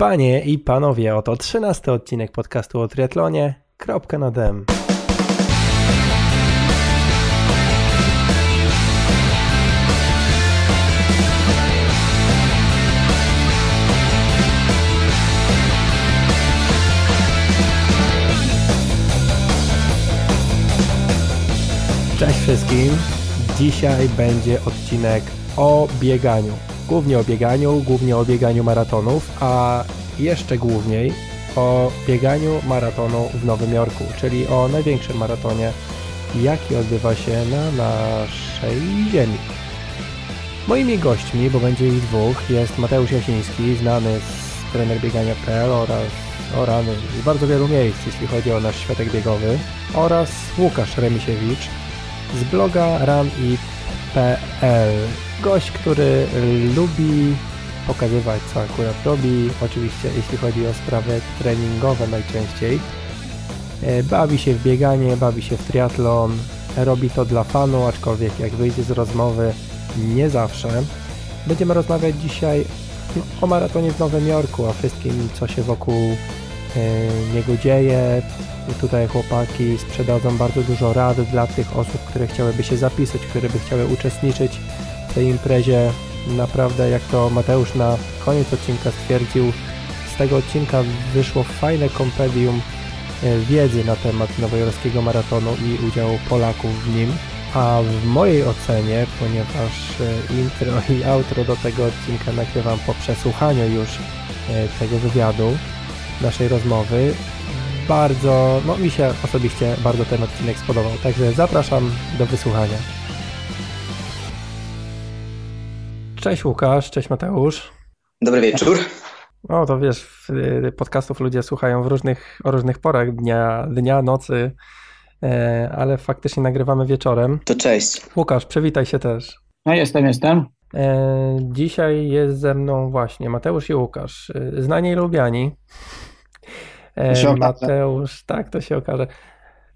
Panie i panowie, oto trzynasty odcinek podcastu o triatlonie. Kropka na dem. Cześć wszystkim. Dzisiaj będzie odcinek o bieganiu. Głównie o bieganiu, głównie o bieganiu maratonów, a jeszcze główniej o bieganiu maratonu w Nowym Jorku, czyli o największym maratonie, jaki odbywa się na naszej ziemi. Moimi gośćmi, bo będzie ich dwóch, jest Mateusz Jasiński, znany z trener biegania.pl oraz o rany z bardzo wielu miejsc, jeśli chodzi o nasz światek biegowy, oraz Łukasz Remisiewicz z bloga runit.pl. Gość, który lubi pokazywać, co akurat robi. Oczywiście, jeśli chodzi o sprawy treningowe najczęściej. E, bawi się w bieganie, bawi się w triatlon. Robi to dla fanu, aczkolwiek jak wyjdzie z rozmowy, nie zawsze. Będziemy rozmawiać dzisiaj o maratonie w Nowym Jorku, o wszystkim, co się wokół e, niego dzieje. Tutaj chłopaki sprzedadzą bardzo dużo rad dla tych osób, które chciałyby się zapisać, które by chciały uczestniczyć tej imprezie naprawdę, jak to Mateusz na koniec odcinka stwierdził, z tego odcinka wyszło fajne kompedium e, wiedzy na temat nowojorskiego maratonu i udziału Polaków w nim. A w mojej ocenie, ponieważ e, intro i outro do tego odcinka nagrywam po przesłuchaniu już e, tego wywiadu, naszej rozmowy, bardzo, no mi się osobiście bardzo ten odcinek spodobał, także zapraszam do wysłuchania. Cześć Łukasz, cześć Mateusz. Dobry wieczór. O, to wiesz, podcastów ludzie słuchają w różnych, o różnych porach dnia, dnia, nocy, e, ale faktycznie nagrywamy wieczorem. To cześć. Łukasz, przywitaj się też. No jestem, jestem. E, dzisiaj jest ze mną właśnie Mateusz i Łukasz, e, znani i lubiani. Mateusz, tak, to się okaże.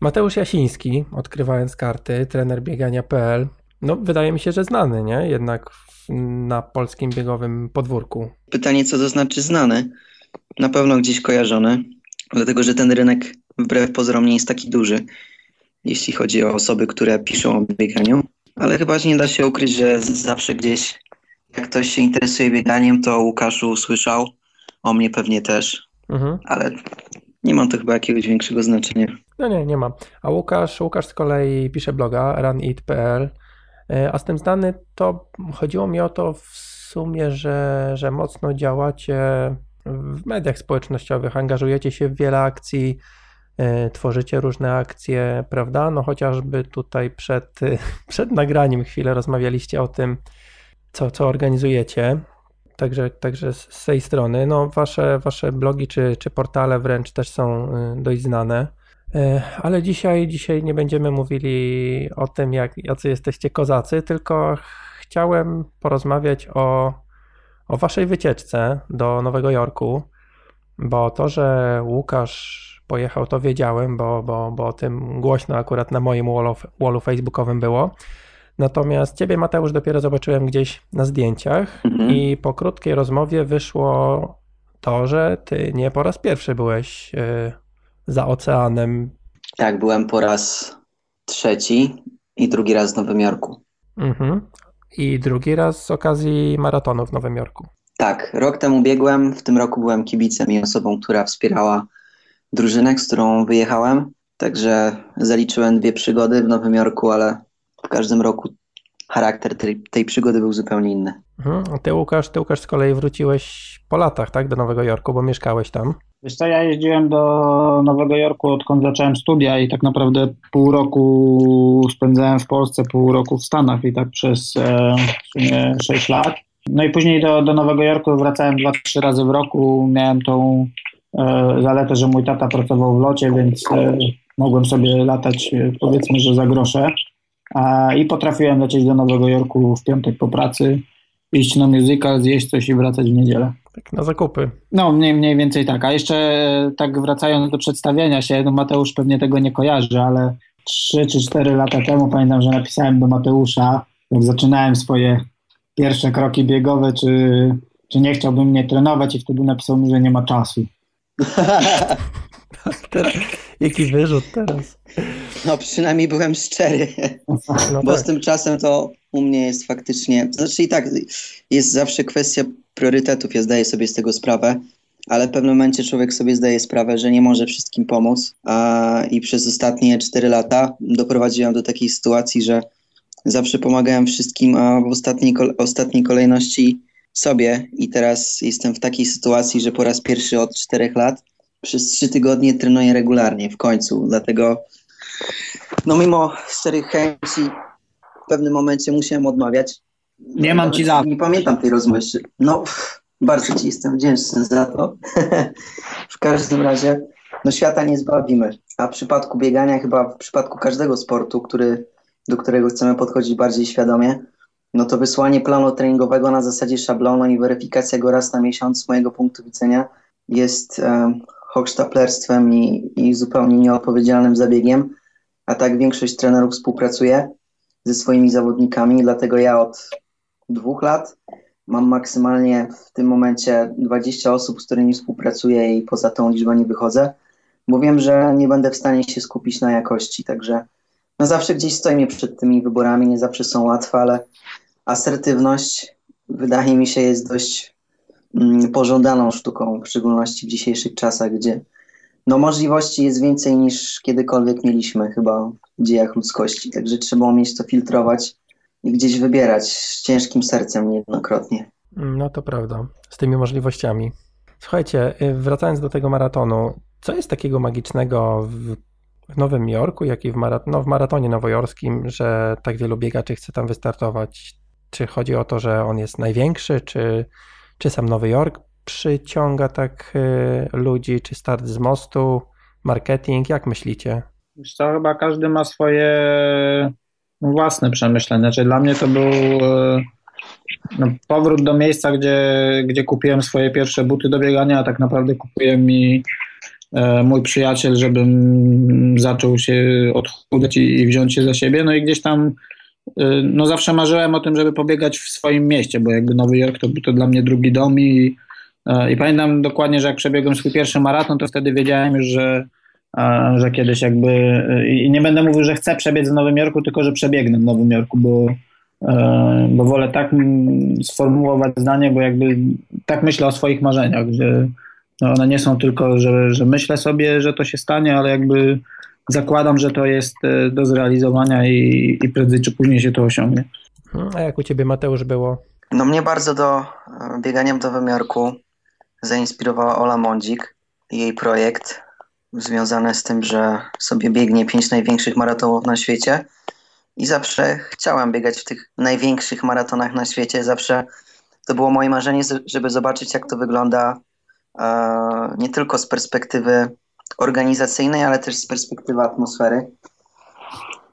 Mateusz Jasiński, odkrywając karty, trener biegania.pl. No, wydaje mi się, że znany, nie? Jednak na polskim biegowym podwórku? Pytanie, co to znaczy znany? Na pewno gdzieś kojarzony, dlatego że ten rynek wbrew pozorom nie jest taki duży, jeśli chodzi o osoby, które piszą o bieganiu. Ale chyba nie da się ukryć, że zawsze gdzieś, jak ktoś się interesuje bieganiem, to Łukaszu słyszał, o mnie pewnie też, mhm. ale nie mam to chyba jakiegoś większego znaczenia. No nie, nie ma. A Łukasz, Łukasz z kolei pisze bloga runit.pl E, a z tym znany to chodziło mi o to w sumie, że, że mocno działacie w mediach społecznościowych, angażujecie się w wiele akcji, e, tworzycie różne akcje, prawda? No chociażby tutaj przed, przed nagraniem chwilę rozmawialiście o tym, co, co organizujecie. Także, także z tej strony, no wasze, wasze blogi czy, czy portale wręcz też są y, dość znane. E, ale dzisiaj, dzisiaj nie będziemy mówili o tym, jak, jacy jesteście kozacy, tylko chciałem porozmawiać o, o waszej wycieczce do Nowego Jorku, bo to, że Łukasz pojechał, to wiedziałem, bo, bo, bo o tym głośno akurat na moim wallu, wallu facebookowym było. Natomiast ciebie, Mateusz, dopiero zobaczyłem gdzieś na zdjęciach mhm. i po krótkiej rozmowie wyszło to, że ty nie po raz pierwszy byłeś e, za oceanem. Tak, byłem po raz trzeci i drugi raz w Nowym Jorku. Mhm. I drugi raz z okazji maratonu w Nowym Jorku. Tak, rok temu biegłem, w tym roku byłem kibicem i osobą, która wspierała drużynę, z którą wyjechałem. Także zaliczyłem dwie przygody w Nowym Jorku, ale w każdym roku charakter tej, tej przygody był zupełnie inny. Mhm. A ty Łukasz, ty Łukasz z kolei wróciłeś po latach, tak, do Nowego Jorku, bo mieszkałeś tam. Wiesz co, ja jeździłem do Nowego Jorku odkąd zacząłem studia i tak naprawdę pół roku spędzałem w Polsce, pół roku w Stanach i tak przez e, w sumie 6 lat. No i później do, do Nowego Jorku wracałem dwa, trzy razy w roku. Miałem tą e, zaletę, że mój tata pracował w locie, więc e, mogłem sobie latać e, powiedzmy, że za grosze. I potrafiłem lecieć do Nowego Jorku w piątek po pracy, iść na musical, zjeść coś i wracać w niedzielę. Tak, na zakupy. No, mniej, mniej więcej tak. A jeszcze e, tak wracając do przedstawienia się, no Mateusz pewnie tego nie kojarzy, ale 3 czy 4 lata temu pamiętam, że napisałem do Mateusza, jak zaczynałem swoje pierwsze kroki biegowe, czy, czy nie chciałby mnie trenować i wtedy napisał mi, że nie ma czasu. teraz, jaki wyrzut teraz. No przynajmniej byłem szczery, no bo tak. z tym czasem to u mnie jest faktycznie, znaczy i tak jest zawsze kwestia priorytetów, ja zdaję sobie z tego sprawę, ale w pewnym momencie człowiek sobie zdaje sprawę, że nie może wszystkim pomóc a, i przez ostatnie 4 lata doprowadziłem do takiej sytuacji, że zawsze pomagałem wszystkim, a w ostatniej, ostatniej kolejności sobie i teraz jestem w takiej sytuacji, że po raz pierwszy od 4 lat przez 3 tygodnie trenuję regularnie w końcu, dlatego no mimo szczerych chęci w pewnym momencie musiałem odmawiać. Nie mam ci za Nie pamiętam tej rozmowy. No, bardzo ci jestem wdzięczny za to. w każdym razie, no świata nie zbawimy. A w przypadku biegania, chyba w przypadku każdego sportu, który, do którego chcemy podchodzić bardziej świadomie, no to wysłanie planu treningowego na zasadzie szablonu i weryfikacja go raz na miesiąc z mojego punktu widzenia jest um, hochsztaplerstwem i, i zupełnie nieodpowiedzialnym zabiegiem, a tak większość trenerów współpracuje ze swoimi zawodnikami, dlatego ja od dwóch lat mam maksymalnie w tym momencie 20 osób, z którymi współpracuję i poza tą liczbą nie wychodzę, bo wiem, że nie będę w stanie się skupić na jakości, także no zawsze gdzieś stoimy przed tymi wyborami, nie zawsze są łatwe, ale asertywność wydaje mi się jest dość pożądaną sztuką, w szczególności w dzisiejszych czasach, gdzie no możliwości jest więcej niż kiedykolwiek mieliśmy chyba w dziejach ludzkości, także trzeba umieć to filtrować i gdzieś wybierać z ciężkim sercem niejednokrotnie. No to prawda, z tymi możliwościami. Słuchajcie, y, wracając do tego maratonu, co jest takiego magicznego w Nowym Jorku, jak i w, marat no, w maratonie nowojorskim, że tak wielu biegaczy chce tam wystartować? Czy chodzi o to, że on jest największy, czy, czy sam Nowy Jork przyciąga tak y, ludzi, czy start z mostu, marketing, jak myślicie? Wiesz co, chyba każdy ma swoje własne przemyślenia. Znaczy dla mnie to był y, no, powrót do miejsca, gdzie, gdzie kupiłem swoje pierwsze buty do biegania, a tak naprawdę kupiłem mi y, mój przyjaciel, żebym zaczął się odchudzać i, i wziąć się za siebie. No i gdzieś tam no zawsze marzyłem o tym, żeby pobiegać w swoim mieście, bo jakby Nowy Jork to był to dla mnie drugi dom i E, I pamiętam dokładnie, że jak przebiegłem swój pierwszy maraton, to wtedy wiedziałem już, że, e, że kiedyś jakby. E, I nie będę mówił, że chcę przebiec w Nowym Jorku, tylko że przebiegnę w Nowym Jorku, bo, bo wolę tak sformułować zdanie, bo jakby tak myślę o swoich marzeniach, że one nie są tylko, że, że myślę sobie, że to się stanie, ale jakby zakładam, że to jest do zrealizowania i, i prędzej czy później się to osiągnie. A jak u ciebie, Mateusz, było? No mnie bardzo do biegania w Nowym Jorku zainspirowała Ola Mądzik i jej projekt związany z tym, że sobie biegnie pięć największych maratonów na świecie. I zawsze chciałem biegać w tych największych maratonach na świecie. Zawsze to było moje marzenie, żeby zobaczyć, jak to wygląda e, nie tylko z perspektywy organizacyjnej, ale też z perspektywy atmosfery.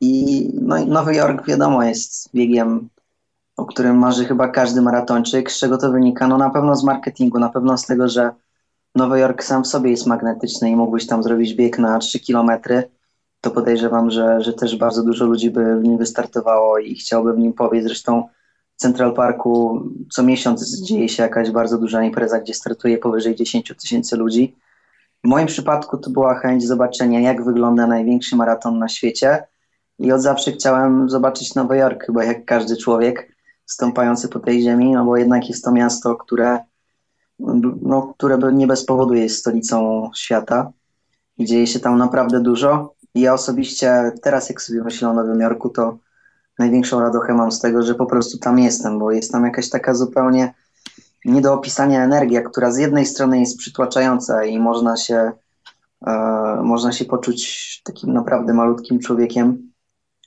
I no, Nowy Jork, wiadomo, jest biegiem o którym marzy chyba każdy maratończyk. Z czego to wynika? No na pewno z marketingu, na pewno z tego, że Nowy Jork sam w sobie jest magnetyczny i mógłbyś tam zrobić bieg na 3 kilometry, to podejrzewam, że, że też bardzo dużo ludzi by w nim wystartowało i chciałby w nim powiedz. Zresztą w Central Parku co miesiąc dzieje się jakaś bardzo duża impreza, gdzie startuje powyżej 10 tysięcy ludzi. W moim przypadku to była chęć zobaczenia, jak wygląda największy maraton na świecie i od zawsze chciałem zobaczyć Nowy Jork, chyba jak każdy człowiek stąpający po tej ziemi, no bo jednak jest to miasto, które, no, które nie bez powodu jest stolicą świata dzieje się tam naprawdę dużo. I ja osobiście teraz, jak sobie myślę o Nowym Jorku, to największą radochę mam z tego, że po prostu tam jestem, bo jest tam jakaś taka zupełnie nie do opisania energia, która z jednej strony jest przytłaczająca i można się, e, można się poczuć takim naprawdę malutkim człowiekiem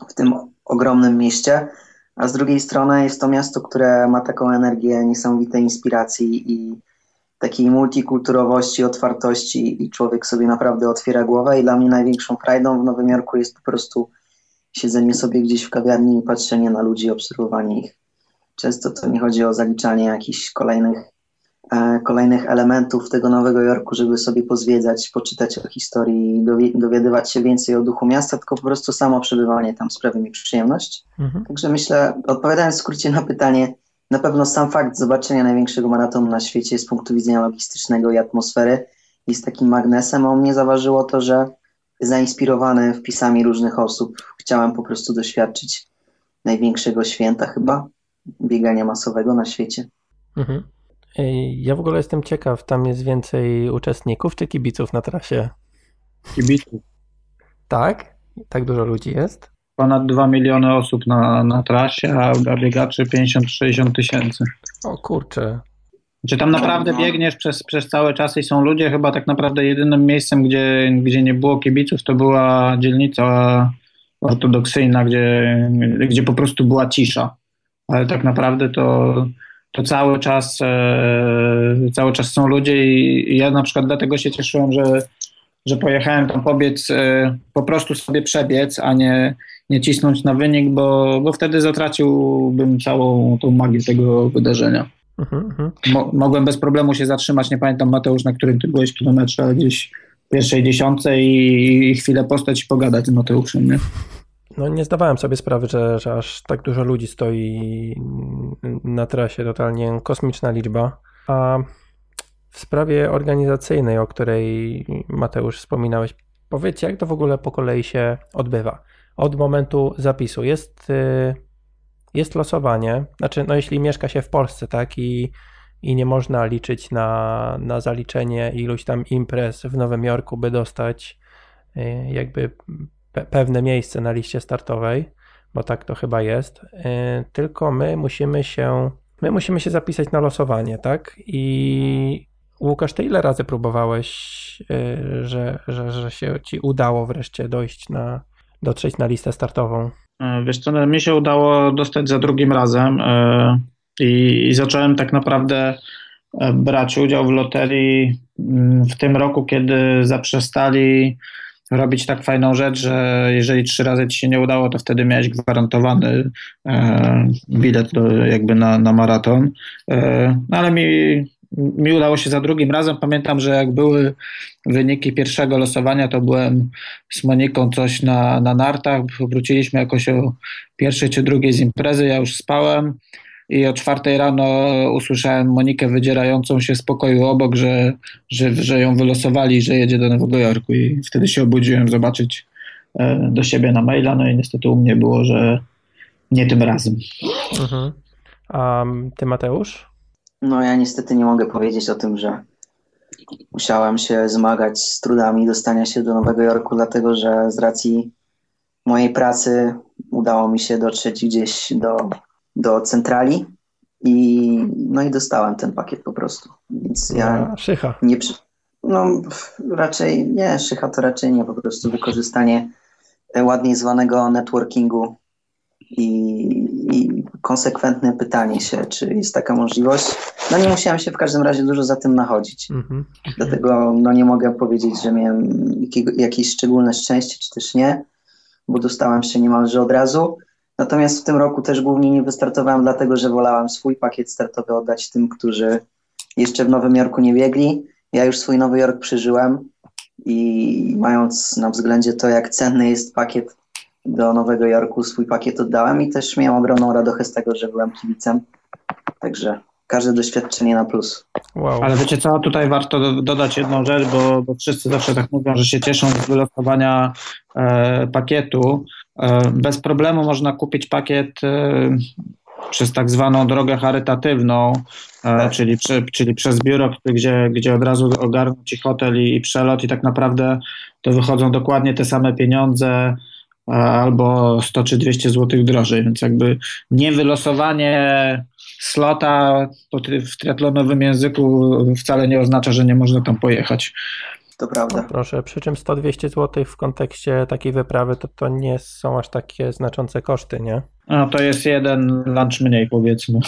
w tym ogromnym mieście, a z drugiej strony jest to miasto, które ma taką energię niesamowitej inspiracji i takiej multikulturowości, otwartości i człowiek sobie naprawdę otwiera głowę i dla mnie największą frajdą w Nowym Jorku jest po prostu siedzenie sobie gdzieś w kawiarni i patrzenie na ludzi, obserwowanie ich. Często to nie chodzi o zaliczanie jakichś kolejnych E, kolejnych elementów tego Nowego Jorku, żeby sobie pozwiedzać, poczytać o historii, dowiadywać się więcej o duchu miasta, tylko po prostu samo przebywanie tam sprawia mi przyjemność. Mhm. Także myślę, odpowiadając w skrócie na pytanie, na pewno sam fakt zobaczenia największego maratonu na świecie z punktu widzenia logistycznego i atmosfery jest takim magnesem, a u mnie zaważyło to, że zainspirowany wpisami różnych osób chciałem po prostu doświadczyć największego święta chyba biegania masowego na świecie. Mhm. Ja w ogóle jestem ciekaw, tam jest więcej uczestników czy kibiców na trasie? Kibiców. Tak? Tak dużo ludzi jest? Ponad 2 miliony osób na, na trasie, a biegaczy 50-60 tysięcy. O kurczę. Czy tam naprawdę no. biegniesz przez, przez cały czas i są ludzie? Chyba tak naprawdę jedynym miejscem, gdzie, gdzie nie było kibiców, to była dzielnica ortodoksyjna, gdzie, gdzie po prostu była cisza. Ale tak naprawdę to, to cały czas e, cały czas są ludzie i, ja na przykład dlatego się cieszyłem, że, że pojechałem tam pobiec, e, po prostu sobie przebiec, a nie, nie cisnąć na wynik, bo, bo wtedy zatraciłbym całą tą magię tego wydarzenia. Mhm, mhm. Mo mogłem bez problemu się zatrzymać, nie pamiętam Mateusz, na którym ty byłeś kilometrze, ale gdzieś w pierwszej dziesiątce i, i chwilę postać i pogadać z Mateuszem, nie? No nie zdawałem sobie sprawy, że, że aż tak dużo ludzi stoi na trasie, totalnie kosmiczna liczba. A w sprawie organizacyjnej, o której Mateusz wspominałeś, powiedz, jak to w ogóle po kolei się odbywa? Od momentu zapisu jest, y, jest losowanie, znaczy, no jeśli mieszka się w Polsce, tak, i, i nie można liczyć na, na zaliczenie iluś tam imprez w Nowym Jorku, by dostać y, jakby pe pewne miejsce na liście startowej, bo tak to chyba jest, y, tylko my musimy się, my musimy się zapisać na losowanie, tak? I Łukasz, ty ile razy próbowałeś, y, że, że, że się ci udało wreszcie dojść na, dotrzeć na listę startową? E, wiesz co, no, mi się udało dostać za drugim razem e, i, zacząłem tak naprawdę e, brać udział w loterii mm, w tym roku, kiedy zaprzestali robić tak fajną rzecz, że jeżeli trzy razy ci się nie udało, to wtedy miałeś gwarantowany e, bilet do, jakby na, na maraton. E, no ale mi, mi udało się za drugim razem. Pamiętam, że jak były wyniki pierwszego losowania, to byłem z Moniką coś na, na nartach. Wróciliśmy jakoś o pierwszej czy drugiej z imprezy. Ja już spałem i o czwartej rano usłyszałem Monikę wydzierającą się z pokoju obok, że, że, że ją wylosowali, że jedzie do Nowego Jorku i wtedy się obudziłem zobaczyć e, do siebie na maila, no i niestety u mnie było, że nie tym razem. Mhm. A ty Mateusz? No ja niestety nie mogę powiedzieć o tym, że musiałem się zmagać z trudami dostania się do Nowego Jorku, dlatego że z racji mojej pracy udało mi się dotrzeć gdzieś do do centrali i no i dostałem ten pakiet po prostu. Więc ja no, szycha. nie no raczej nie, szycha to raczej nie, po prostu wykorzystanie ładnie zwanego networkingu i, i konsekwentne pytanie się, czy jest taka możliwość. No nie musiałem się w każdym razie dużo za tym nachodzić. Mm-hmm. Dlatego no nie mogę powiedzieć, że miałem jakiego, jakieś szczególne szczęście, czy też nie, bo dostałem się niemalże od razu. Natomiast w tym roku też głównie nie wystartowałem, dlatego że wolałem swój pakiet startowy oddać tym, którzy jeszcze w Nowym Jorku nie biegli. Ja już swój Nowy Jork przeżyłem i mając na względzie to, jak cenny jest pakiet do Nowego Jorku, swój pakiet oddałem i też miałem ogromną radość z tego, że byłem kibicem. Także każde doświadczenie na plus. Wow. Ale wiecie co, tutaj warto dodać jedną rzecz, bo, bo wszyscy zawsze tak mówią, że się cieszą z wylosowania e, pakietu. E, bez problemu można kupić pakiet e, przez tak zwaną drogę charytatywną, tak. czyli, czyli przez biuro, gdzie, gdzie od razu ogarną ci hotel i, i przelot i tak naprawdę to wychodzą dokładnie te same pieniądze albo 100 czy 200 zł drożej, więc jakby nie wylosowanie slota w triatlonowym języku wcale nie oznacza, że nie można tam pojechać. To prawda. No proszę, przy czym 100-200 zł w kontekście takiej wyprawy to, to nie są aż takie znaczące koszty, nie? No to jest jeden lunch mniej powiedzmy.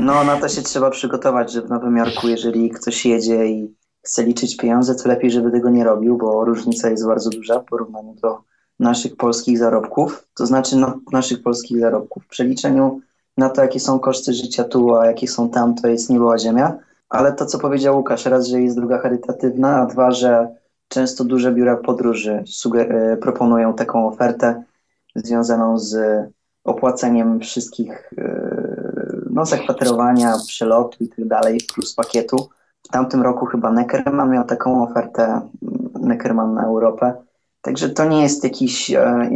No na to się trzeba przygotować, że w Nowym Jorku, jeżeli ktoś jedzie i chce liczyć pieniądze, to lepiej, żeby tego nie robił, bo różnica jest bardzo duża w porównaniu do naszych polskich zarobków, to znaczy no, naszych polskich zarobków. W przeliczeniu na to, jakie są koszty życia tu, a jakie są tam, to jest nieba ziemia. Ale to, co powiedział Łukasz, raz, że jest druga charytatywna, a dwa, że często duże biura podróży e, proponują taką ofertę związaną z opłaceniem wszystkich e, no, zakwaterowania, przelotu i tak dalej, plus pakietu. W tamtym roku chyba Neckerman miał taką ofertę, mm, Neckerman na Europę. Także to nie jest jakiś, e,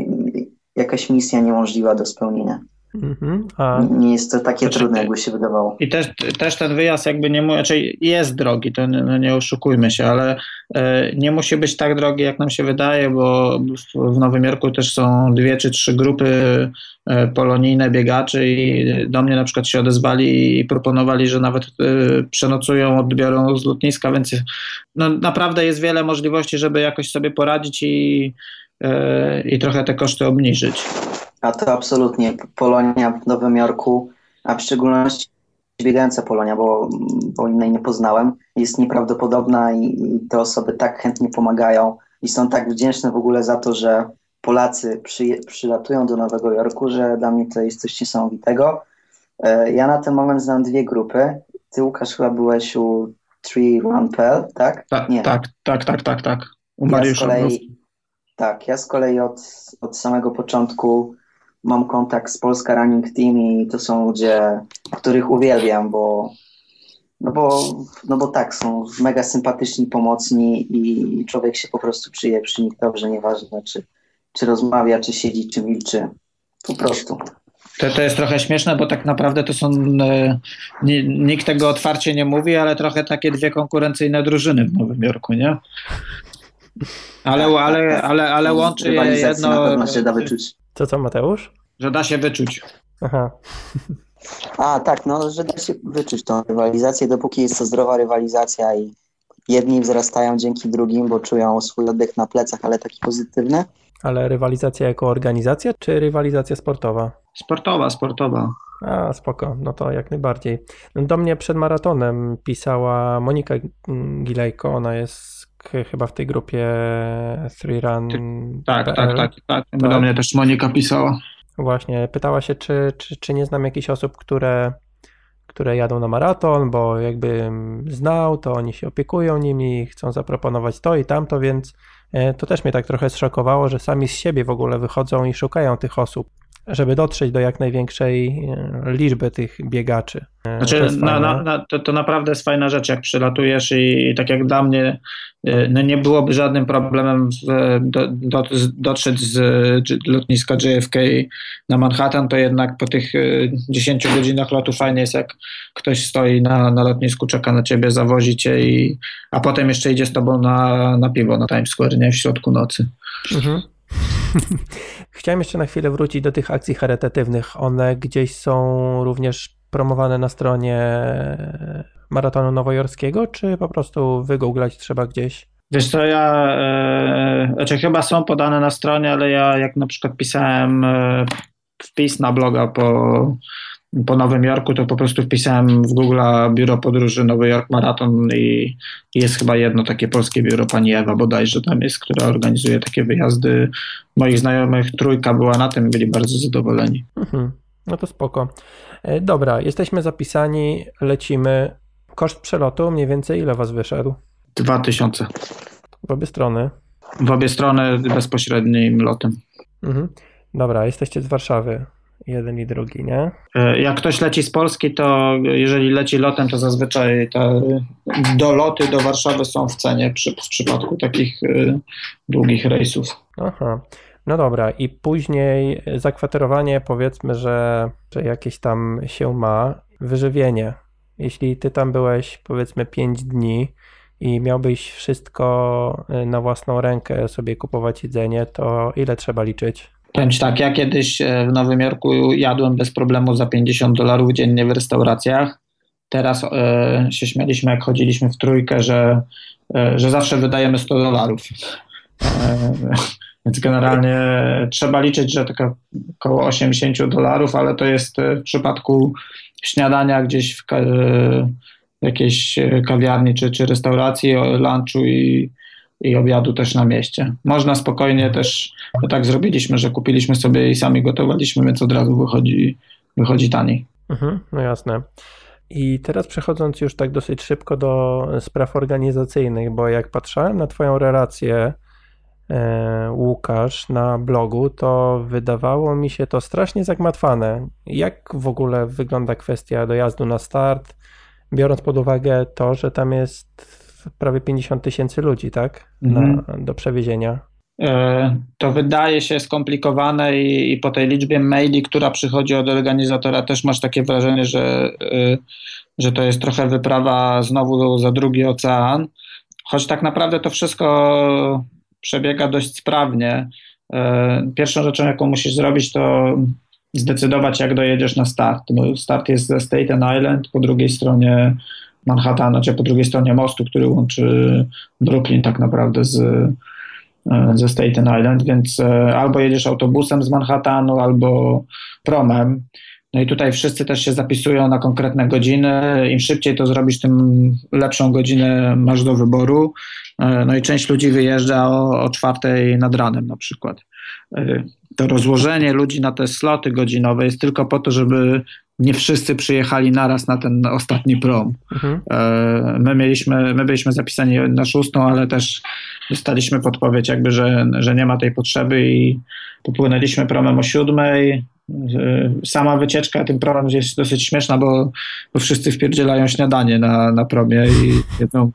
jakaś misja niemożliwa do spełnienia. Mhm, a... Nie jest to takie znaczy, trudne, jakby się wydawało. I też, też ten wyjazd jakby nie znaczy jest drogi, to nie, no nie oszukujmy się, ale e, nie musi być tak drogi, jak nam się wydaje, bo w Nowym Jorku też są dwie czy trzy grupy e, polonijne biegaczy i do mnie na przykład się odezwali i proponowali, że nawet e, przenocują, odbiorą z lotniska, więc no, naprawdę jest wiele możliwości, żeby jakoś sobie poradzić i, i trochę te koszty obniżyć. A to absolutnie Polonia w Nowym Jorku, a w szczególności biegająca Polonia, bo, bo innej nie poznałem, jest nieprawdopodobna i, i te osoby tak chętnie pomagają i są tak wdzięczne w ogóle za to, że Polacy przy, przylatują do Nowego Jorku, że dla mnie to jest coś niesamowitego. E, ja na ten moment znam dwie grupy. Ty, Łukasz, chyba byłeś u Tree Run Pell, tak? Tak, nie. tak, tak, tak, tak, tak. U Mariusza. Ja kolei, tak, ja z kolei od, od samego początku mam kontakt z Polska Running Team i to są ludzie, których uwielbiam, bo no bo, no bo tak, są mega sympatyczni, pomocni i człowiek się po prostu czuje przy nich dobrze, nieważne czy, czy rozmawia, czy siedzi, czy milczy. Po prostu. To, to jest trochę śmieszne, bo tak naprawdę to są, e, nikt tego otwarcie nie mówi, ale trochę takie dwie konkurencyjne drużyny w Nowym Jorku, nie? Ale, ale, ale, ale łączy je jedno... na pewno się da wyczuć. Co co, Mateusz? Że da się wyczuć. Aha. A, tak, no, że da się wyczuć tą rywalizację, dopóki jest to zdrowa rywalizacja i jedni wzrastają dzięki drugim, bo czują swój oddech na plecach, ale taki pozytywny. Ale rywalizacja jako organizacja, czy rywalizacja sportowa? Sportowa, sportowa. A, spoko, no to jak najbardziej. Do mnie przed maratonem pisała Monika Gilejko, ona jest chyba w tej grupie Three Run. Tak, tak, tak, tak, tak. Do mnie też Monika pisała. Właśnie, pytała się, czy, czy, czy nie znam jakichś osób, które, które jadą na maraton, bo jakby znał, to oni się opiekują nimi, chcą zaproponować to i tamto, więc e, to też mnie tak trochę zszokowało, że sami z siebie w ogóle wychodzą i szukają tych osób żeby dotrzeć do jak największej e, liczby tych biegaczy. E, znaczy, to, na, na, na, to, to, naprawdę jest fajna rzecz, jak przylatujesz i, i tak jak dla mnie e, no nie byłoby żadnym problemem do, do, dotrzeć z lotniska JFK na Manhattan, to jednak po tych 10 godzinach lotu fajnie jest, jak ktoś stoi na, na lotnisku, czeka na ciebie, zawozi cię, i, a potem jeszcze idzie z tobą na, na piwo na Times Square, nie w środku nocy. Mhm. Chciałem jeszcze na chwilę wrócić do tych akcji charytatywnych. One gdzieś są również promowane na stronie Maratonu Nowojorskiego, czy po prostu wygooglać trzeba gdzieś? Wiesz co, ja, e, znaczy chyba są podane na stronie, ale ja jak na przykład pisałem e, wpis na bloga po, po Nowym Jorku, to po prostu wpisałem w Google biuro podróży Nowy Jork Maraton i jest chyba jedno takie polskie biuro, pani Ewa bodajże tam jest, która organizuje takie wyjazdy. Moich znajomych trójka była na tym, byli bardzo zadowoleni. Mhm. No to spoko. E, dobra, jesteśmy zapisani, lecimy. Koszt przelotu mniej więcej ile was wyszedł? Dwa tysiące. W obie strony? W obie strony bezpośrednim lotem. Mhm. Dobra, jesteście z Warszawy jeden i drugi, nie? E, jak ktoś leci z Polski, to jeżeli leci lotem, to zazwyczaj te doloty do Warszawy są w cenie przy, w przypadku takich e, długich rejsów. Aha. No dobra, i później zakwaterowanie, powiedzmy, że, że jakieś tam się ma, wyżywienie. Jeśli ty tam byłeś, powiedzmy, 5 dni i miałbyś wszystko e, na własną rękę sobie kupować jedzenie, to ile trzeba liczyć? Powiem tak, ja kiedyś e, w Nowym Jorku jadłem bez problemu za 50 dolarów dziennie w restauracjach. Teraz e, się śmialiśmy, jak chodziliśmy w trójkę, że, e, że zawsze wydajemy 100 dolarów. Więc generalnie trzeba liczyć, że tylko około 80 dolarów, ale to jest w przypadku śniadania gdzieś w, w jakiejś kawiarni czy, czy restauracji, lunchu i i obiadu też na mieście. Można spokojnie też, bo tak zrobiliśmy, że kupiliśmy sobie i sami gotowaliśmy, więc od razu wychodzi, wychodzi taniej. Mhm, no jasne. I teraz przechodząc już tak dosyć szybko do spraw organizacyjnych, bo jak patrzyłem na Twoją relację e, Łukasz na blogu, to wydawało mi się to strasznie zagmatwane. Jak w ogóle wygląda kwestia dojazdu na start, biorąc pod uwagę to, że tam jest prawie 50 tysięcy ludzi, tak? Na, mhm. Do przewiezienia. E, to wydaje się skomplikowane i, i, po tej liczbie maili, która przychodzi od organizatora, też masz takie wrażenie, że, e, że to jest trochę wyprawa znowu za drugi ocean. Choć tak naprawdę to wszystko przebiega dość sprawnie. E, pierwszą rzeczą, jaką musisz zrobić, to zdecydować, jak dojedziesz na start. No, start jest ze Staten Island, po drugiej stronie Manhattana, czy po drugiej stronie mostu, który łączy Brooklyn tak naprawdę z, e, ze Staten Island, więc e, albo jedziesz autobusem z Manhattanu, albo promem. No i tutaj wszyscy też się zapisują na konkretne godziny. Im szybciej to zrobisz, tym lepszą godzinę masz do wyboru. E, no i część ludzi wyjeżdża o, o czwartej nad ranem na przykład. To rozłożenie ludzi na te sloty godzinowe jest tylko po to, żeby nie wszyscy przyjechali naraz na ten ostatni prom. Mhm. E, my mieliśmy, my byliśmy zapisani na szóstą, ale też dostaliśmy podpowiedź jakby, że, że nie ma tej potrzeby i popłynęliśmy promem o siódmej. E, sama wycieczka tym promem jest dosyć śmieszna, bo, bo wszyscy wpierdzielają śniadanie na, na promie i jedzą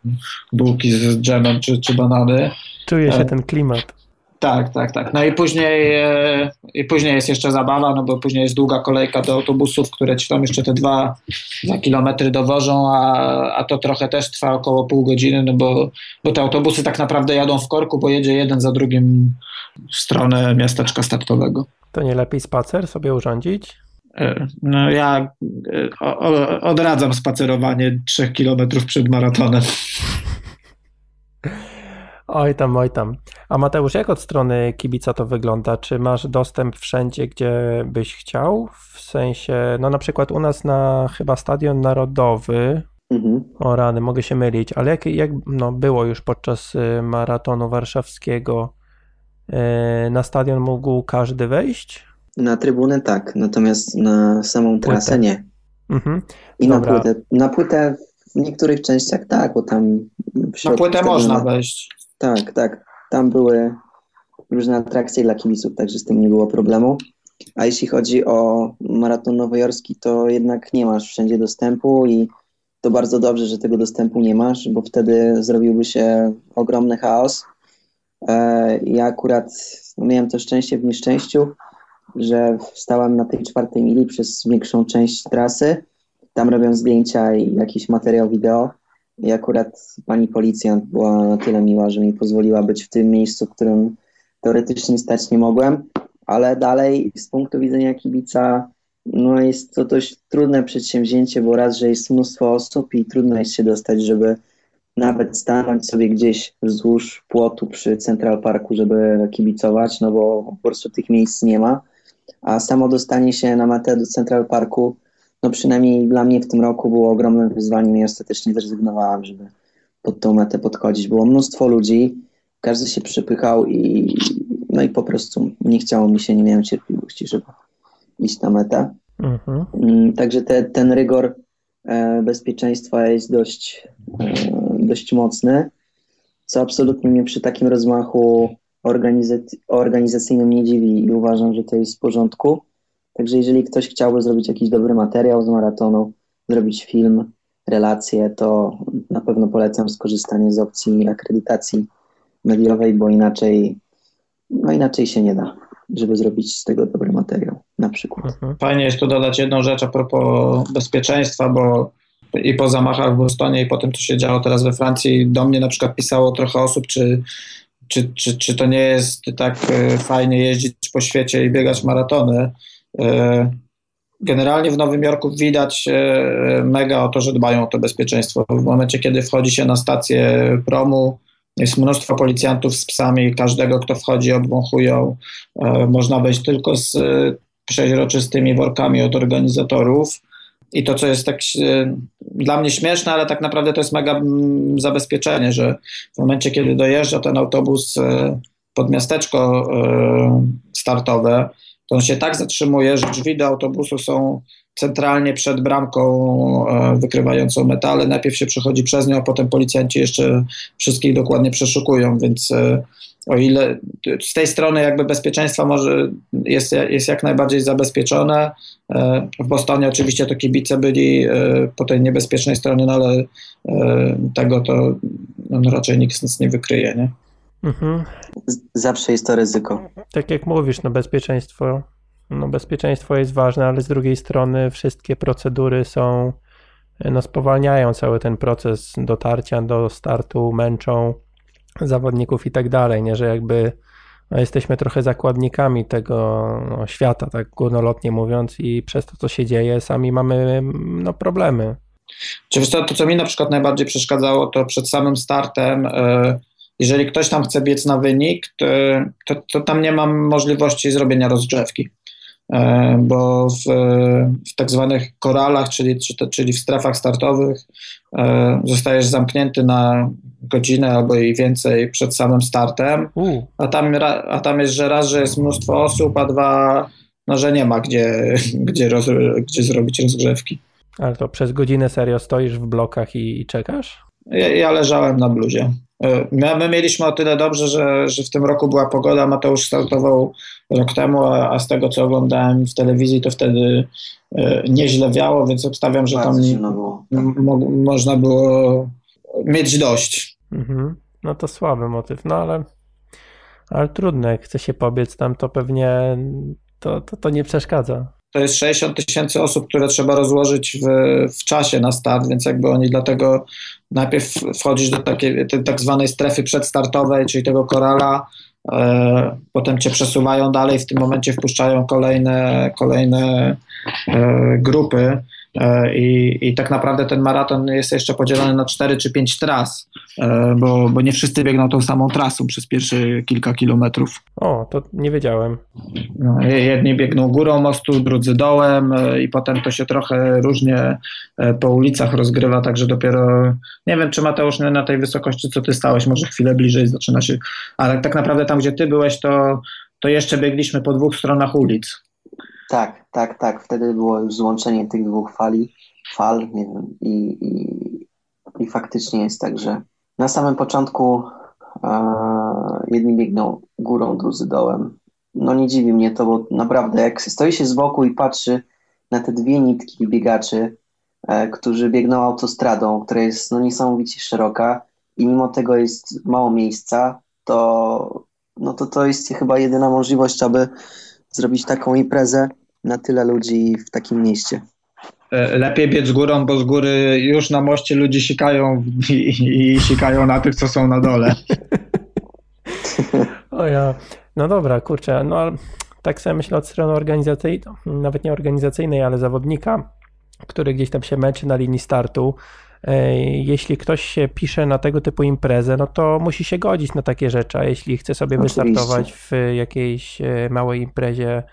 bułki z dżemem czy, czy banany. Czuje się e, ten klimat. Tak, tak, tak. No i później, e, i później jest jeszcze zabawa, no bo później jest długa kolejka do autobusów, które ci tam jeszcze te dwa, dwa kilometry dowożą, a, a to trochę też trwa około pół godziny, no bo, bo te autobusy tak naprawdę jadą w korku, bo jedzie jeden za drugim w stronę miasteczka startowego. To nie lepiej spacer sobie urządzić? E, no ja e, odradzam spacerowanie trzech kilometrów przed maratonem. Oj tam, oj tam. A Mateusz, jak od strony kibica to wygląda? Czy masz dostęp wszędzie, gdzie byś chciał? W sensie, no na przykład u nas na chyba Stadion Narodowy, mhm. o rany, mogę się mylić, ale jak, jak no, było już podczas y, maratonu warszawskiego, y, na stadion mógł każdy wejść? Na trybunę tak, natomiast na samą trasę płytę. nie. Mhm. I na płytę, na płytę w niektórych częściach tak, bo tam... Na płytę można wejść. Tak, tak. Tam były różne atrakcje dla kibiców, także z tym nie było problemu. A jeśli chodzi o maraton nowojorski, to jednak nie masz wszędzie dostępu i to bardzo dobrze, że tego dostępu nie masz, bo wtedy zrobiłby się ogromny chaos. E, ja akurat miałem to szczęście w nieszczęściu, że stałem na tej czwartej mili przez większą część trasy. Tam robią zdjęcia i jakiś materiał wideo i akurat pani policjant była na tyle miła, że mi pozwoliła być w tym miejscu, w którym teoretycznie stać nie mogłem, ale dalej z punktu widzenia kibica no jest to dość trudne przedsięwzięcie, bo raz, że jest mnóstwo osób i trudno jest się dostać, żeby nawet stanąć sobie gdzieś wzdłuż płotu przy Central Parku, żeby kibicować, no bo po prostu tych miejsc nie ma. A samo dostanie się na metę do Central Parku no przynajmniej dla mnie w tym roku było ogromnym wyzwaniem i ostatecznie zrezygnowałem, żeby pod tą metę podchodzić. Było mnóstwo ludzi, każdy się przypychał i no i po prostu nie chciało mi się, nie miałem cierpliwości, żeby iść na metę. Mhm. Mm, także te, ten rygor e, bezpieczeństwa jest dość, e, dość mocny, co absolutnie mnie przy takim rozmachu organizac- organizacyjnym nie dziwi i uważam, że to jest w porządku. Także jeżeli ktoś chciałby zrobić jakiś dobry materiał z maratonu, zrobić film, relację, to na pewno polecam skorzystanie z opcji akredytacji mediowej, bo inaczej, no inaczej się nie da, żeby zrobić z tego dobry materiał, na przykład. Mhm. Fajnie jest tu dodać jedną rzecz a propos bezpieczeństwa, bo i po zamachach w Bostonie i po tym, co się działo teraz we Francji, do mnie na przykład pisało trochę osób, czy, czy, czy, czy to nie jest tak e, fajnie jeździć po świecie i biegać maratony, generalnie w Nowym Jorku widać e, mega o to, że dbają o to bezpieczeństwo. W momencie, kiedy wchodzi się na stację promu, jest mnóstwo policjantów z psami, każdego, kto wchodzi, obwąchują. E, można wejść tylko z przeźroczystymi workami od organizatorów. I to, co jest tak dla mnie śmieszne, ale tak naprawdę to jest mega zabezpieczenie, że w momencie, kiedy dojeżdża ten autobus pod miasteczko startowe, to on się tak zatrzymuje, że drzwi do autobusu są centralnie przed bramką e, wykrywającą metale. Najpierw się przechodzi przez nią, a potem policjanci jeszcze wszystkich dokładnie przeszukują, więc e, o ile z tej strony jakby bezpieczeństwa może jest, jest jak najbardziej zabezpieczone. E, w Bostonie oczywiście to kibice byli po tej niebezpiecznej stronie, no ale tego to no, raczej nikt nic nie wykryje, nie? Mhm. Zawsze jest to ryzyko. Tak jak mówisz, no bezpieczeństwo, no bezpieczeństwo jest ważne, ale z drugiej strony wszystkie procedury są, no spowalniają cały ten proces dotarcia do startu, męczą zawodników i tak dalej, nie, że jakby no, jesteśmy trochę zakładnikami tego no, świata, tak górnolotnie mówiąc i przez to, co się dzieje, sami mamy no, problemy. Czy to, co mi na przykład najbardziej przeszkadzało, to przed samym startem yy jeżeli ktoś tam chce biec na wynik, to, to, to tam nie mam możliwości zrobienia rozgrzewki. E, bo w, w tak zwanych koralach, czyli, czyli w strefach startowych, e, zostajesz zamknięty na godzinę albo i więcej przed samym startem, a tam, a tam jest, że raz, że jest mnóstwo osób, a dwa, no, że nie ma gdzie, gdzie, roz, gdzie zrobić rozgrzewki. Ale to przez godzinę serio stoisz w blokach i, i czekasz? Ja, ja leżałem na bluzie. E, my, my, mieliśmy o tyle dobrze, że, że w tym roku była pogoda. Mateusz startował rok temu, a, a z tego co oglądałem w telewizji, to wtedy e, nieźle wiało, więc obstawiam, że tam mo, można było mieć dość. Mhm. No to słaby motyw, no ale, ale trudne. Jak chce się pobiec tam, to pewnie to, to, to nie przeszkadza to jest 60 tysięcy osób, które trzeba rozłożyć w, w czasie na start, więc jakby oni dlatego najpierw wchodzisz do takiej tak zwanej strefy przedstartowej, czyli tego korala, e, potem cię przesuwają dalej, w tym momencie wpuszczają kolejne, kolejne e, grupy I, I tak naprawdę ten maraton jest jeszcze podzielony na 4 czy 5 tras, e, bo, bo nie wszyscy biegną tą samą trasą przez pierwsze kilka kilometrów. O, to nie wiedziałem. No, jedni biegną górą mostu, drudzy dołem e, i potem to się trochę różnie po ulicach rozgrywa, także dopiero nie wiem, czy Mateusz na tej wysokości, co ty stałeś, może chwilę bliżej zaczyna się, ale tak naprawdę tam, gdzie ty byłeś, to, to jeszcze biegliśmy po dwóch stronach ulic. Tak, tak, tak. Wtedy było już złączenie tych dwóch fali, fal, nie wiem, i, i, i faktycznie jest tak, że na samym początku e, jedni biegną górą, drudzy dołem. No nie dziwi mnie to, bo naprawdę jak stoi się z boku i patrzy na te dwie nitki biegaczy, e, którzy biegną autostradą, która jest no, niesamowicie szeroka i mimo tego jest mało miejsca, to, no to to jest chyba jedyna możliwość, aby zrobić taką imprezę na tyle ludzi w takim mieście. E, lepiej biec górą, bo z góry już na moście ludzie sikają i, i sikają na tych, co są na dole. o ja. No dobra, kurczę, no ale tak sobie myślę od strony organizacyjnej, nawet nie organizacyjnej, ale zawodnika, który gdzieś tam się męczy na linii startu. E, jeśli ktoś się pisze na tego typu imprezę, no to musi się godzić na takie rzeczy, a jeśli chce sobie Oczywiście. wystartować w jakiejś e, małej imprezie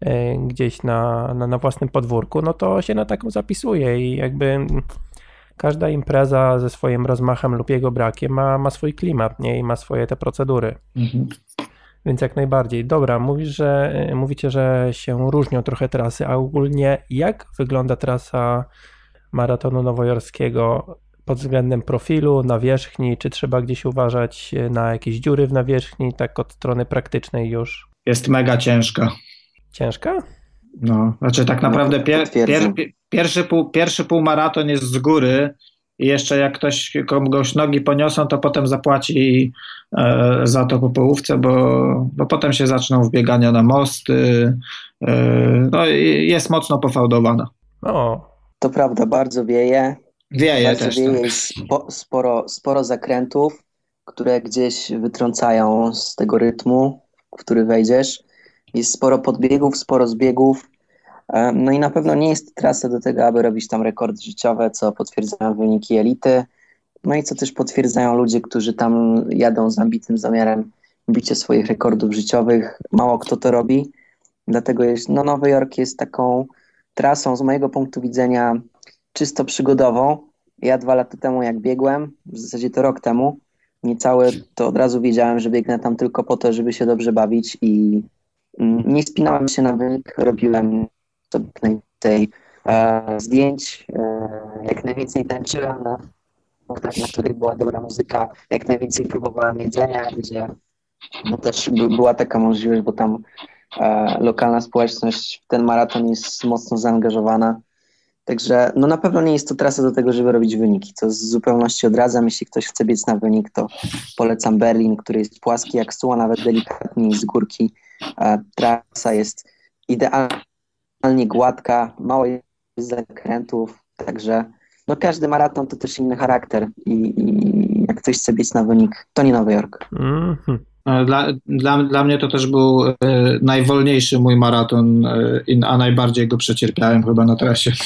E, gdzieś na, na, na własnym podwórku, no to się na taką zapisuje i jakby każda impreza ze swoim rozmachem lub jego brakiem ma, ma swój klimat, nie? I ma swoje te procedury. Mhm. Więc jak najbardziej. Dobra, mówisz, że mówicie, że się różnią trochę trasy, a ogólnie jak wygląda trasa maratonu nowojorskiego pod względem profilu, nawierzchni, czy trzeba gdzieś uważać na jakieś dziury w nawierzchni, tak od strony praktycznej już? Jest mega ciężka. Ciężka? No, znaczy tak naprawdę pier, pier, pierwszy, pół, pierwszy półmaraton jest z góry i jeszcze jak ktoś komuś nogi poniosą, to potem zapłaci e, za to po połówce, bo, bo potem się zaczną wbiegania na mosty. E, no i jest mocno pofałdowana. O. To prawda, bardzo wieje. Wieje bardzo też. Wieje, tak. spo, sporo, sporo zakrętów, które gdzieś wytrącają z tego rytmu, w który wejdziesz. Jest sporo podbiegów, sporo zbiegów. No i na pewno nie jest trasa do tego, aby robić tam rekordy życiowe, co potwierdzają wyniki elity. No i co też potwierdzają ludzie, którzy tam jadą z ambitnym zamiarem bicia swoich rekordów życiowych. Mało kto to robi. Dlatego jest, no Nowy Jork jest taką trasą z mojego punktu widzenia czysto przygodową. Ja dwa lata temu jak biegłem, w zasadzie to rok temu, niecały, to od razu wiedziałem, że biegnę tam tylko po to, żeby się dobrze bawić i Mm, nie spinałem się na wynik, robiłem sobie najwięcej e, zdjęć, e, jak najwięcej tańczyłem na punktach, na których była dobra muzyka, jak najwięcej próbowałem jedzenia, gdzie No też by, była taka możliwość, bo tam lokalna społeczność w ten maraton jest mocno zaangażowana. Także no na pewno nie jest to trasa do tego, żeby robić wyniki, co z zupełności odradzam. Jeśli ktoś chce biec na wynik, to polecam Berlin, który jest płaski jak stół, a nawet delikatniej z górki. E, trasa jest idealnie gładka, mało jest zakrętów, także no każdy maraton to też inny charakter i, i jak ktoś chce biec na wynik, to nie Nowy Jork. Mm -hmm. Dla, dla, dla mnie to też był e, najwolniejszy mój maraton, e, a najbardziej go przecierpiałem chyba na trasie.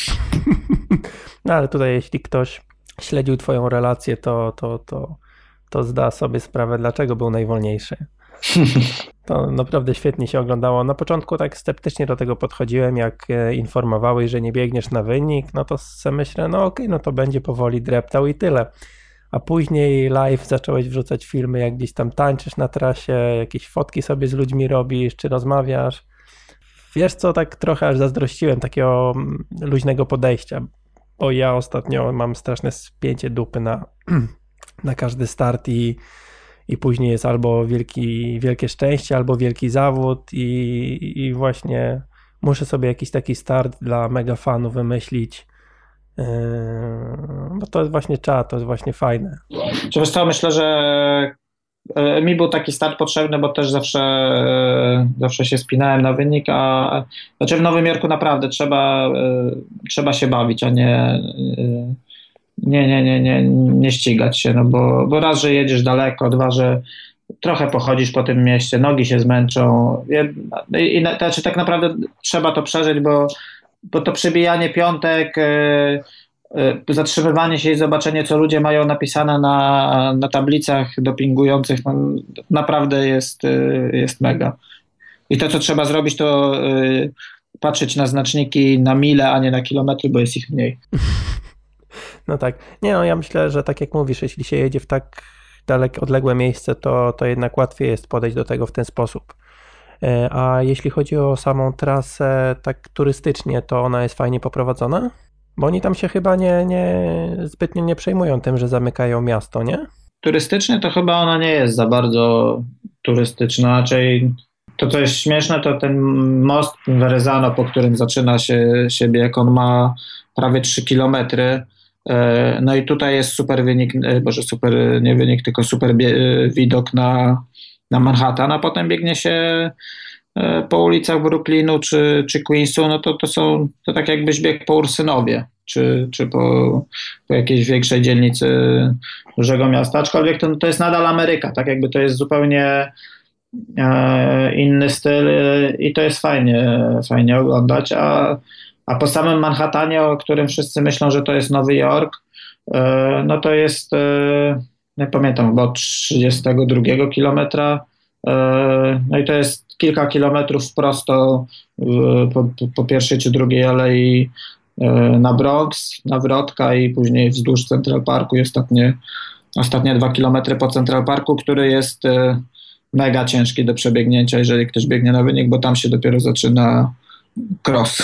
No ale tutaj jeśli ktoś śledził twoją relację, to, to, to, to zda sobie sprawę, dlaczego był najwolniejszy. To naprawdę świetnie się oglądało. Na początku tak sceptycznie do tego podchodziłem, jak e, informowałeś, że nie biegniesz na wynik, no to sobie myślę, no okej, okay, no to będzie powoli dreptał i tyle a później live zacząłeś wrzucać filmy, jak gdzieś tam tańczysz na trasie, jakieś fotki sobie z ludźmi robisz, czy rozmawiasz. Wiesz co, tak trochę aż zazdrościłem takiego mm, luźnego podejścia, bo ja ostatnio mam straszne spięcie dupy na, na każdy start i, i później jest albo wielki, wielkie szczęście, albo wielki zawód i, i właśnie muszę sobie jakiś taki start dla mega fanów wymyślić, bo to jest właśnie czat, to jest właśnie fajne. Czy wiesz co, myślę, że e, mi był taki start potrzebny, bo też zawsze, e, zawsze się spinałem na wynik, a znaczy w Nowym Jorku naprawdę trzeba, e, trzeba się bawić, a nie, nie, nie, nie, nie, nie ścigać się, no bo, bo raz, że jedziesz daleko, dwa, że trochę pochodzisz po tym mieście, nogi się zmęczą i, i znaczy tak naprawdę trzeba to przeżyć, bo bo to przebijanie piątek, e, e, zatrzymywanie się i zobaczenie, co ludzie mają napisane na, na tablicach dopingujących, no, naprawdę jest, e, jest mega. I to, co trzeba zrobić, to patrzeć na znaczniki na mile, a nie na kilometry, bo jest ich mniej. No tak. Nie no, ja myślę, że tak jak mówisz, jeśli się jedzie w tak dalekie, odległe miejsce, to, to jednak łatwiej jest podejść do tego w ten sposób. E, a jeśli chodzi o samą trasę tak turystycznie, to ona jest fajnie poprowadzona? Bo oni tam się chyba nie, nie zbytnio nie przejmują tym, że zamykają miasto, nie? Turystycznie to chyba ona nie jest za bardzo turystyczna, raczej to, co jest śmieszne, to ten most Verezano, po którym zaczyna się, się bieg, on ma prawie 3 kilometry. E, no i tutaj jest super wynik, e, boże super, nie wynik, tylko super widok na, na Manhattan, a potem biegnie się e, po ulicach Brooklynu czy, czy Queensu, no to, to są to tak jakbyś biegł po Ursynowie, czy, czy po, po jakiejś większej dzielnicy dużego miasta, aczkolwiek to, to jest nadal Ameryka, tak jakby to jest zupełnie e, inny styl i to jest fajnie, fajnie oglądać, a, a po samym Manhattanie, o którym wszyscy myślą, że to jest Nowy Jork, e, no to jest nie pamiętam, bo 32 kilometra. E, no i to jest kilka kilometrów prosto po, po pierwszej czy drugiej alei e, na Bronx, na Wrotka i później wzdłuż Central Parku i ostatnie, ostatnie dwa kilometry po Central Parku, który jest e, mega ciężki do przebiegnięcia, jeżeli ktoś biegnie na wynik, bo tam się dopiero zaczyna cross.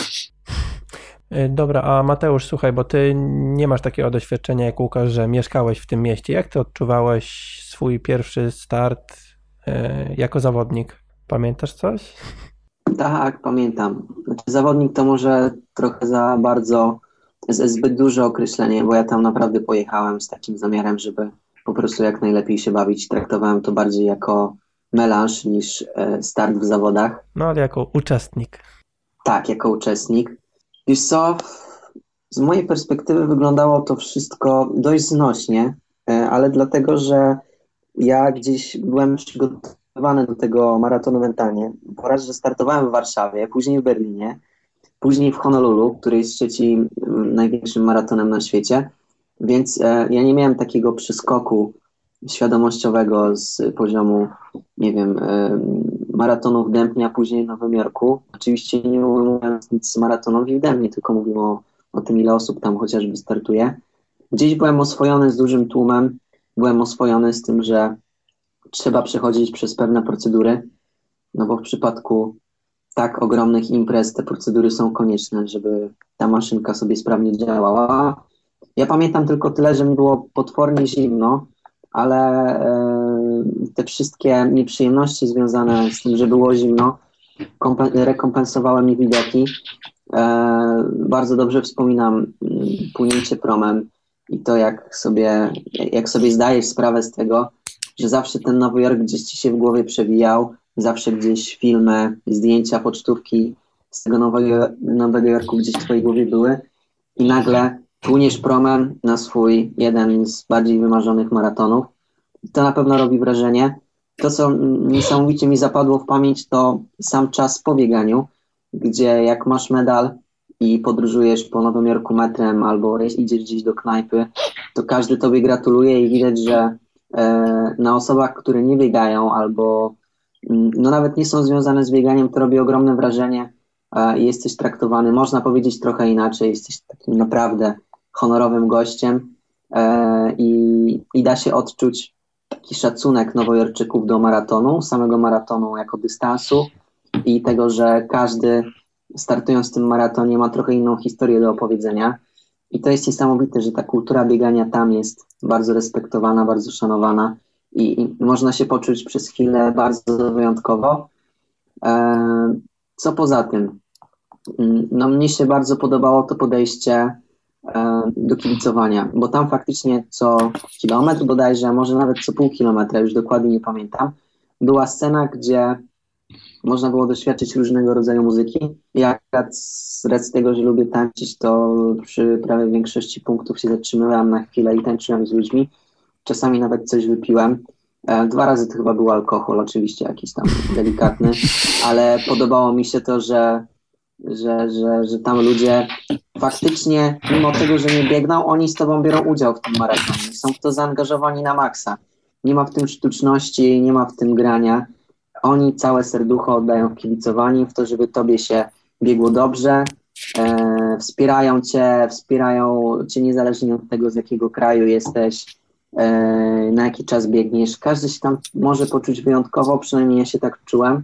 Y, dobra, a Mateusz, słuchaj, bo ty nie masz takiego doświadczenia jak Łukasz, że mieszkałeś w tym mieście. Jak ty odczuwałeś swój pierwszy start y, jako zawodnik? Pamiętasz coś? Tak, pamiętam. Znaczy, zawodnik to może trochę za bardzo, zbyt duże określenie, bo ja tam naprawdę pojechałem z takim zamiarem, żeby po prostu jak najlepiej się bawić. Traktowałem to bardziej jako melanż niż e, start w zawodach. No ale jako uczestnik. Tak, jako uczestnik. Wiesz co, z mojej perspektywy wyglądało to wszystko dość znośnie, e, ale dlatego, że ja gdzieś byłem przygotowany do tego maratonu mentalnie. Po raz, że startowałem w Warszawie, później w Berlinie, później w Honolulu, który jest trzecim największym maratonem na świecie, więc e, ja nie miałem takiego przeskoku świadomościowego z poziomu, nie wiem, maratonu w a później w Nowym Jorku. Oczywiście nie mówiąc nic maratonowi w Dębnie, tylko mówimy o, o tym, ile osób tam chociażby startuje. Gdzieś byłem oswojony z dużym tłumem, byłem oswojony z tym, że trzeba przechodzić przez pewne procedury, no bo w przypadku tak ogromnych imprez te procedury są konieczne, żeby ta maszynka sobie sprawnie działała. Ja pamiętam tylko tyle, że mi było potwornie zimno, ale e, te wszystkie nieprzyjemności związane z tym, że było zimno, rekompensowały mi widoki. E, bardzo dobrze wspominam płynięcie promem i to, jak sobie, jak sobie zdajesz sprawę z tego, że zawsze ten Nowy Jork gdzieś ci się w głowie przewijał, zawsze gdzieś filmy, zdjęcia, pocztówki z tego Nowego, Nowego Jorku gdzieś w twojej głowie były i nagle płyniesz promem na swój jeden z bardziej wymarzonych maratonów. To na pewno robi wrażenie. To, co niesamowicie mi zapadło w pamięć, to sam czas po bieganiu, gdzie jak masz medal i podróżujesz po Nowym Jorku metrem albo idziesz gdzieś do knajpy, to każdy tobie gratuluje i widać, że e, na osobach, które nie biegają albo mm, no nawet nie są związane z bieganiem, to robi ogromne wrażenie i jesteś traktowany, można powiedzieć trochę inaczej, jesteś takim naprawdę honorowym gościem e, i, i da się odczuć taki szacunek Nowojorczyków do maratonu, samego maratonu jako dystansu i tego, że każdy startując w tym maratonie ma trochę inną historię do opowiedzenia. I to jest niesamowite, że ta kultura biegania tam jest bardzo respektowana, bardzo szanowana i, i można się poczuć przez chwilę bardzo wyjątkowo. E, co poza tym? Mm, no mnie się bardzo podobało to podejście do kibicowania, bo tam faktycznie co kilometr bodajże, może nawet co pół kilometra, już dokładnie nie pamiętam, była scena, gdzie można było doświadczyć różnego rodzaju muzyki. Ja z racji tego, że lubię tańczyć, to przy prawie większości punktów się zatrzymywałem na chwilę i tańczyłem z ludźmi. Czasami nawet coś wypiłem. E, dwa razy to chyba był alkohol, oczywiście jakiś tam delikatny, ale podobało mi się to, że że, że, że tam ludzie faktycznie, mimo tego, że nie biegną, oni z tobą biorą udział w tym maratonie. Są w to zaangażowani na maksa. Nie ma w tym sztuczności, nie ma w tym grania. Oni całe serducho oddają w kibicowanie, w to, żeby tobie się biegło dobrze. E, wspierają cię, wspierają cię niezależnie od tego, z jakiego kraju jesteś, e, na jaki czas biegniesz. Każdy się tam może poczuć wyjątkowo, przynajmniej ja się tak czułem.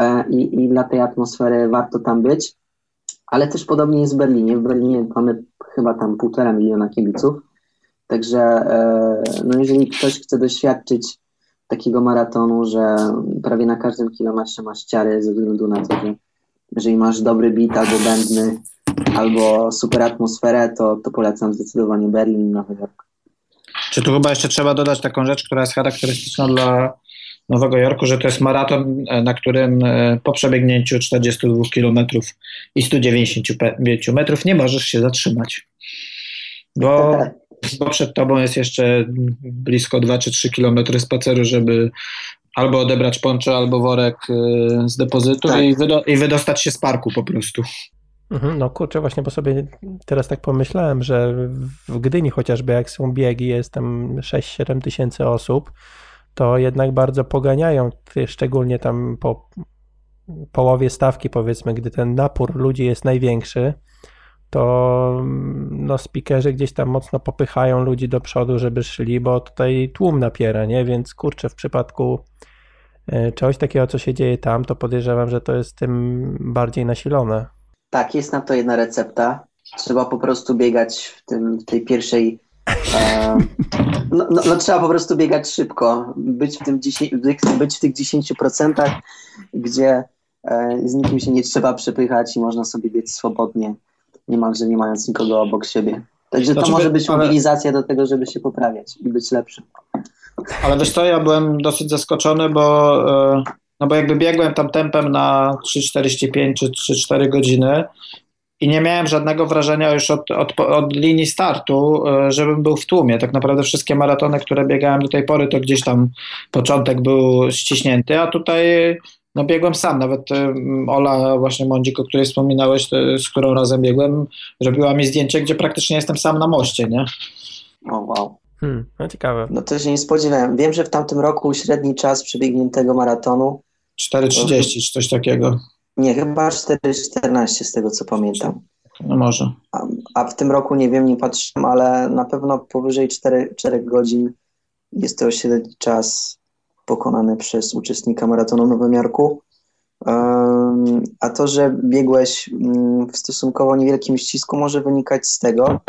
E, i, i dla tej atmosfery warto tam być. Ale też podobnie jest w Berlinie. W Berlinie mamy chyba tam półtora miliona kibiców. Także e, no jeżeli ktoś chce doświadczyć takiego maratonu, że prawie na każdym kilometrze masz ciary ze względu na to, że jeżeli masz dobry beat albo będny, albo super atmosferę, to, to polecam zdecydowanie Berlin Nowy Jork. Czy tu chyba jeszcze trzeba dodać taką rzecz, która jest charakterystyczna dla Nowego Jorku, że to jest maraton, e, na którym e, po przebiegnięciu 42 km i 195 metrów nie możesz się zatrzymać. Bo, bo przed tobą jest jeszcze blisko 2 czy 3 km spaceru, żeby albo odebrać poncze, albo worek e, z depozytu tak. i, wydo i wydostać się z parku po prostu. Mhm, no kurczę, właśnie bo sobie teraz tak pomyślałem, że w Gdyni chociażby jak są biegi, jest tam 6-7 tysięcy osób, to jednak bardzo poganiają, szczególnie tam po połowie stawki, powiedzmy, gdy ten napór ludzi jest największy, to no, speakerzy gdzieś tam mocno popychają ludzi do przodu, żeby szli, bo tutaj tłum napiera, nie? Więc kurczę, w przypadku e, czegoś takiego, co się dzieje tam, to podejrzewam, że to jest tym bardziej nasilone. Tak, jest na to jedna recepta. Trzeba po prostu biegać w, tym, w tej pierwszej no, no, no, trzeba po prostu biegać szybko, być w, tym 10, być w tych 10%, gdzie e, z nikim się nie trzeba przepychać i można sobie biec swobodnie, niemalże nie mając nikogo obok siebie. Także to znaczy, może być mobilizacja do tego, żeby się poprawiać i być lepszym. Ale wiesz co, ja byłem dosyć zaskoczony, bo, e, no bo jakby biegłem tam tempem na 3,45 czy 3-4 godziny i nie miałem żadnego wrażenia już od, od, od, linii startu, e, żebym był w tłumie. Tak naprawdę wszystkie maratony, które biegałem do tej pory, to gdzieś tam początek był ściśnięty, a tutaj no biegłem sam, nawet e, Ola właśnie Mądzik, o której wspominałeś, z którą razem biegłem, robiła mi zdjęcie, gdzie praktycznie jestem sam na moście, nie? O wow. Hmm, no ciekawe. No to się nie spodziewałem. Wiem, że w tamtym roku średni czas przebiegniętego maratonu 4,30 czy coś takiego. Nie, chyba 4,14 z tego co pamiętam. No może. A, a, w tym roku nie wiem, nie patrzyłem, ale na pewno powyżej 4, 4 godzin jest to średni czas pokonany przez uczestnika maratonu Nowym Jorku. Um, a to, że biegłeś um, w stosunkowo niewielkim ścisku, może wynikać z tego,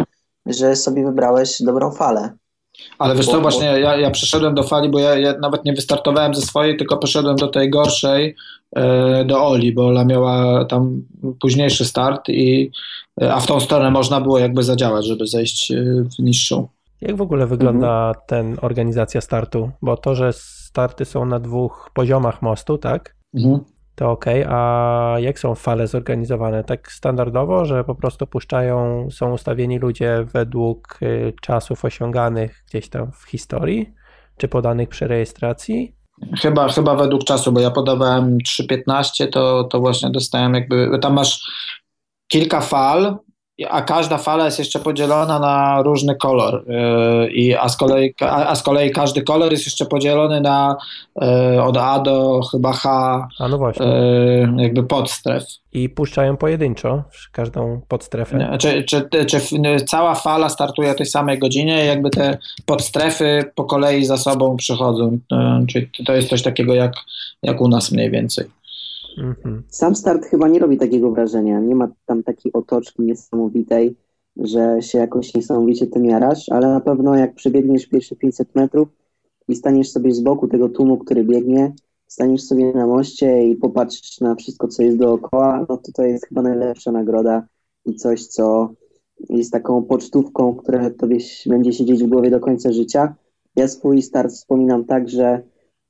że sobie wybrałeś dobrą falę. Ale wiesz co, właśnie ja, ja przeszedłem do fali, bo ja, ja nawet nie wystartowałem ze swojej, tylko poszedłem do tej gorszej, e, do Oli, bo Ola miała tam późniejszy start, i, e, a w tą stronę można było jakby zadziałać, żeby zejść e, w niższą. Jak w ogóle wygląda mhm. ten organizacja startu? Bo to, że starty są na dwóch poziomach mostu, tak? Mhm to ok, a jak są fale zorganizowane? Tak standardowo, że po prostu puszczają, są ustawieni ludzie według y, czasów osiąganych gdzieś tam w historii, czy podanych przy rejestracji? Chyba, chyba według czasu, bo ja podawałem 3.15, to, to właśnie dostałem jakby, tam masz kilka fal a każda fala jest jeszcze podzielona na różny kolor. Yy, I, a, z kolei, a, z kolei każdy kolor jest jeszcze podzielony na yy, od A do chyba H a no właśnie. Yy, jakby podstref. I puszczają pojedynczo każdą podstrefę. Czy, czy, czy, cała fala startuje o tej samej godzinie, jakby te podstrefy po kolei za sobą przychodzą. Czyli to jest coś takiego jak, jak u nas mniej więcej. Mhm. Sam start chyba nie robi takiego wrażenia. Nie ma tam takiej otoczki niesamowitej, że się jakoś niesamowicie tym jarasz, ale na pewno jak przebiegniesz pierwsze 500 metrów i staniesz sobie z boku tego tłumu, który biegnie, staniesz sobie na moście i popatrzysz na wszystko, co jest dookoła, no to to jest chyba najlepsza nagroda i coś, co jest taką pocztówką, która tobie będzie siedzieć w głowie do końca życia. Ja swój start wspominam tak, że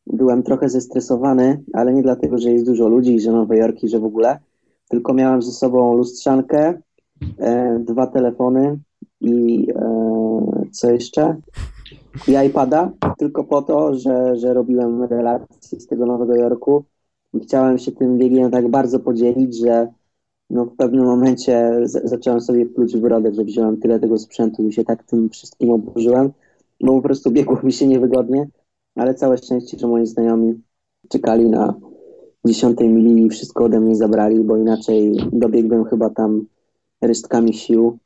byłem trochę zestresowany, ale nie dlatego, że jest dużo ludzi, że Nowy Jork i że w ogóle, tylko miałem ze sobą lustrzankę, e, dwa telefony i e, co jeszcze? I iPada, tylko po to, że, że robiłem relacje z tego Nowego Jorku i chciałem się tym biegiem tak bardzo podzielić, że no w pewnym momencie z, zacząłem sobie pluć w brodę, że wziąłem tyle tego sprzętu i się tak tym wszystkim oburzyłem, bo po prostu biegło mi się niewygodnie ale całe szczęście, że moi znajomi czekali na dziesiątej mili i wszystko ode mnie zabrali, bo inaczej dobiegłem chyba tam resztkami sił.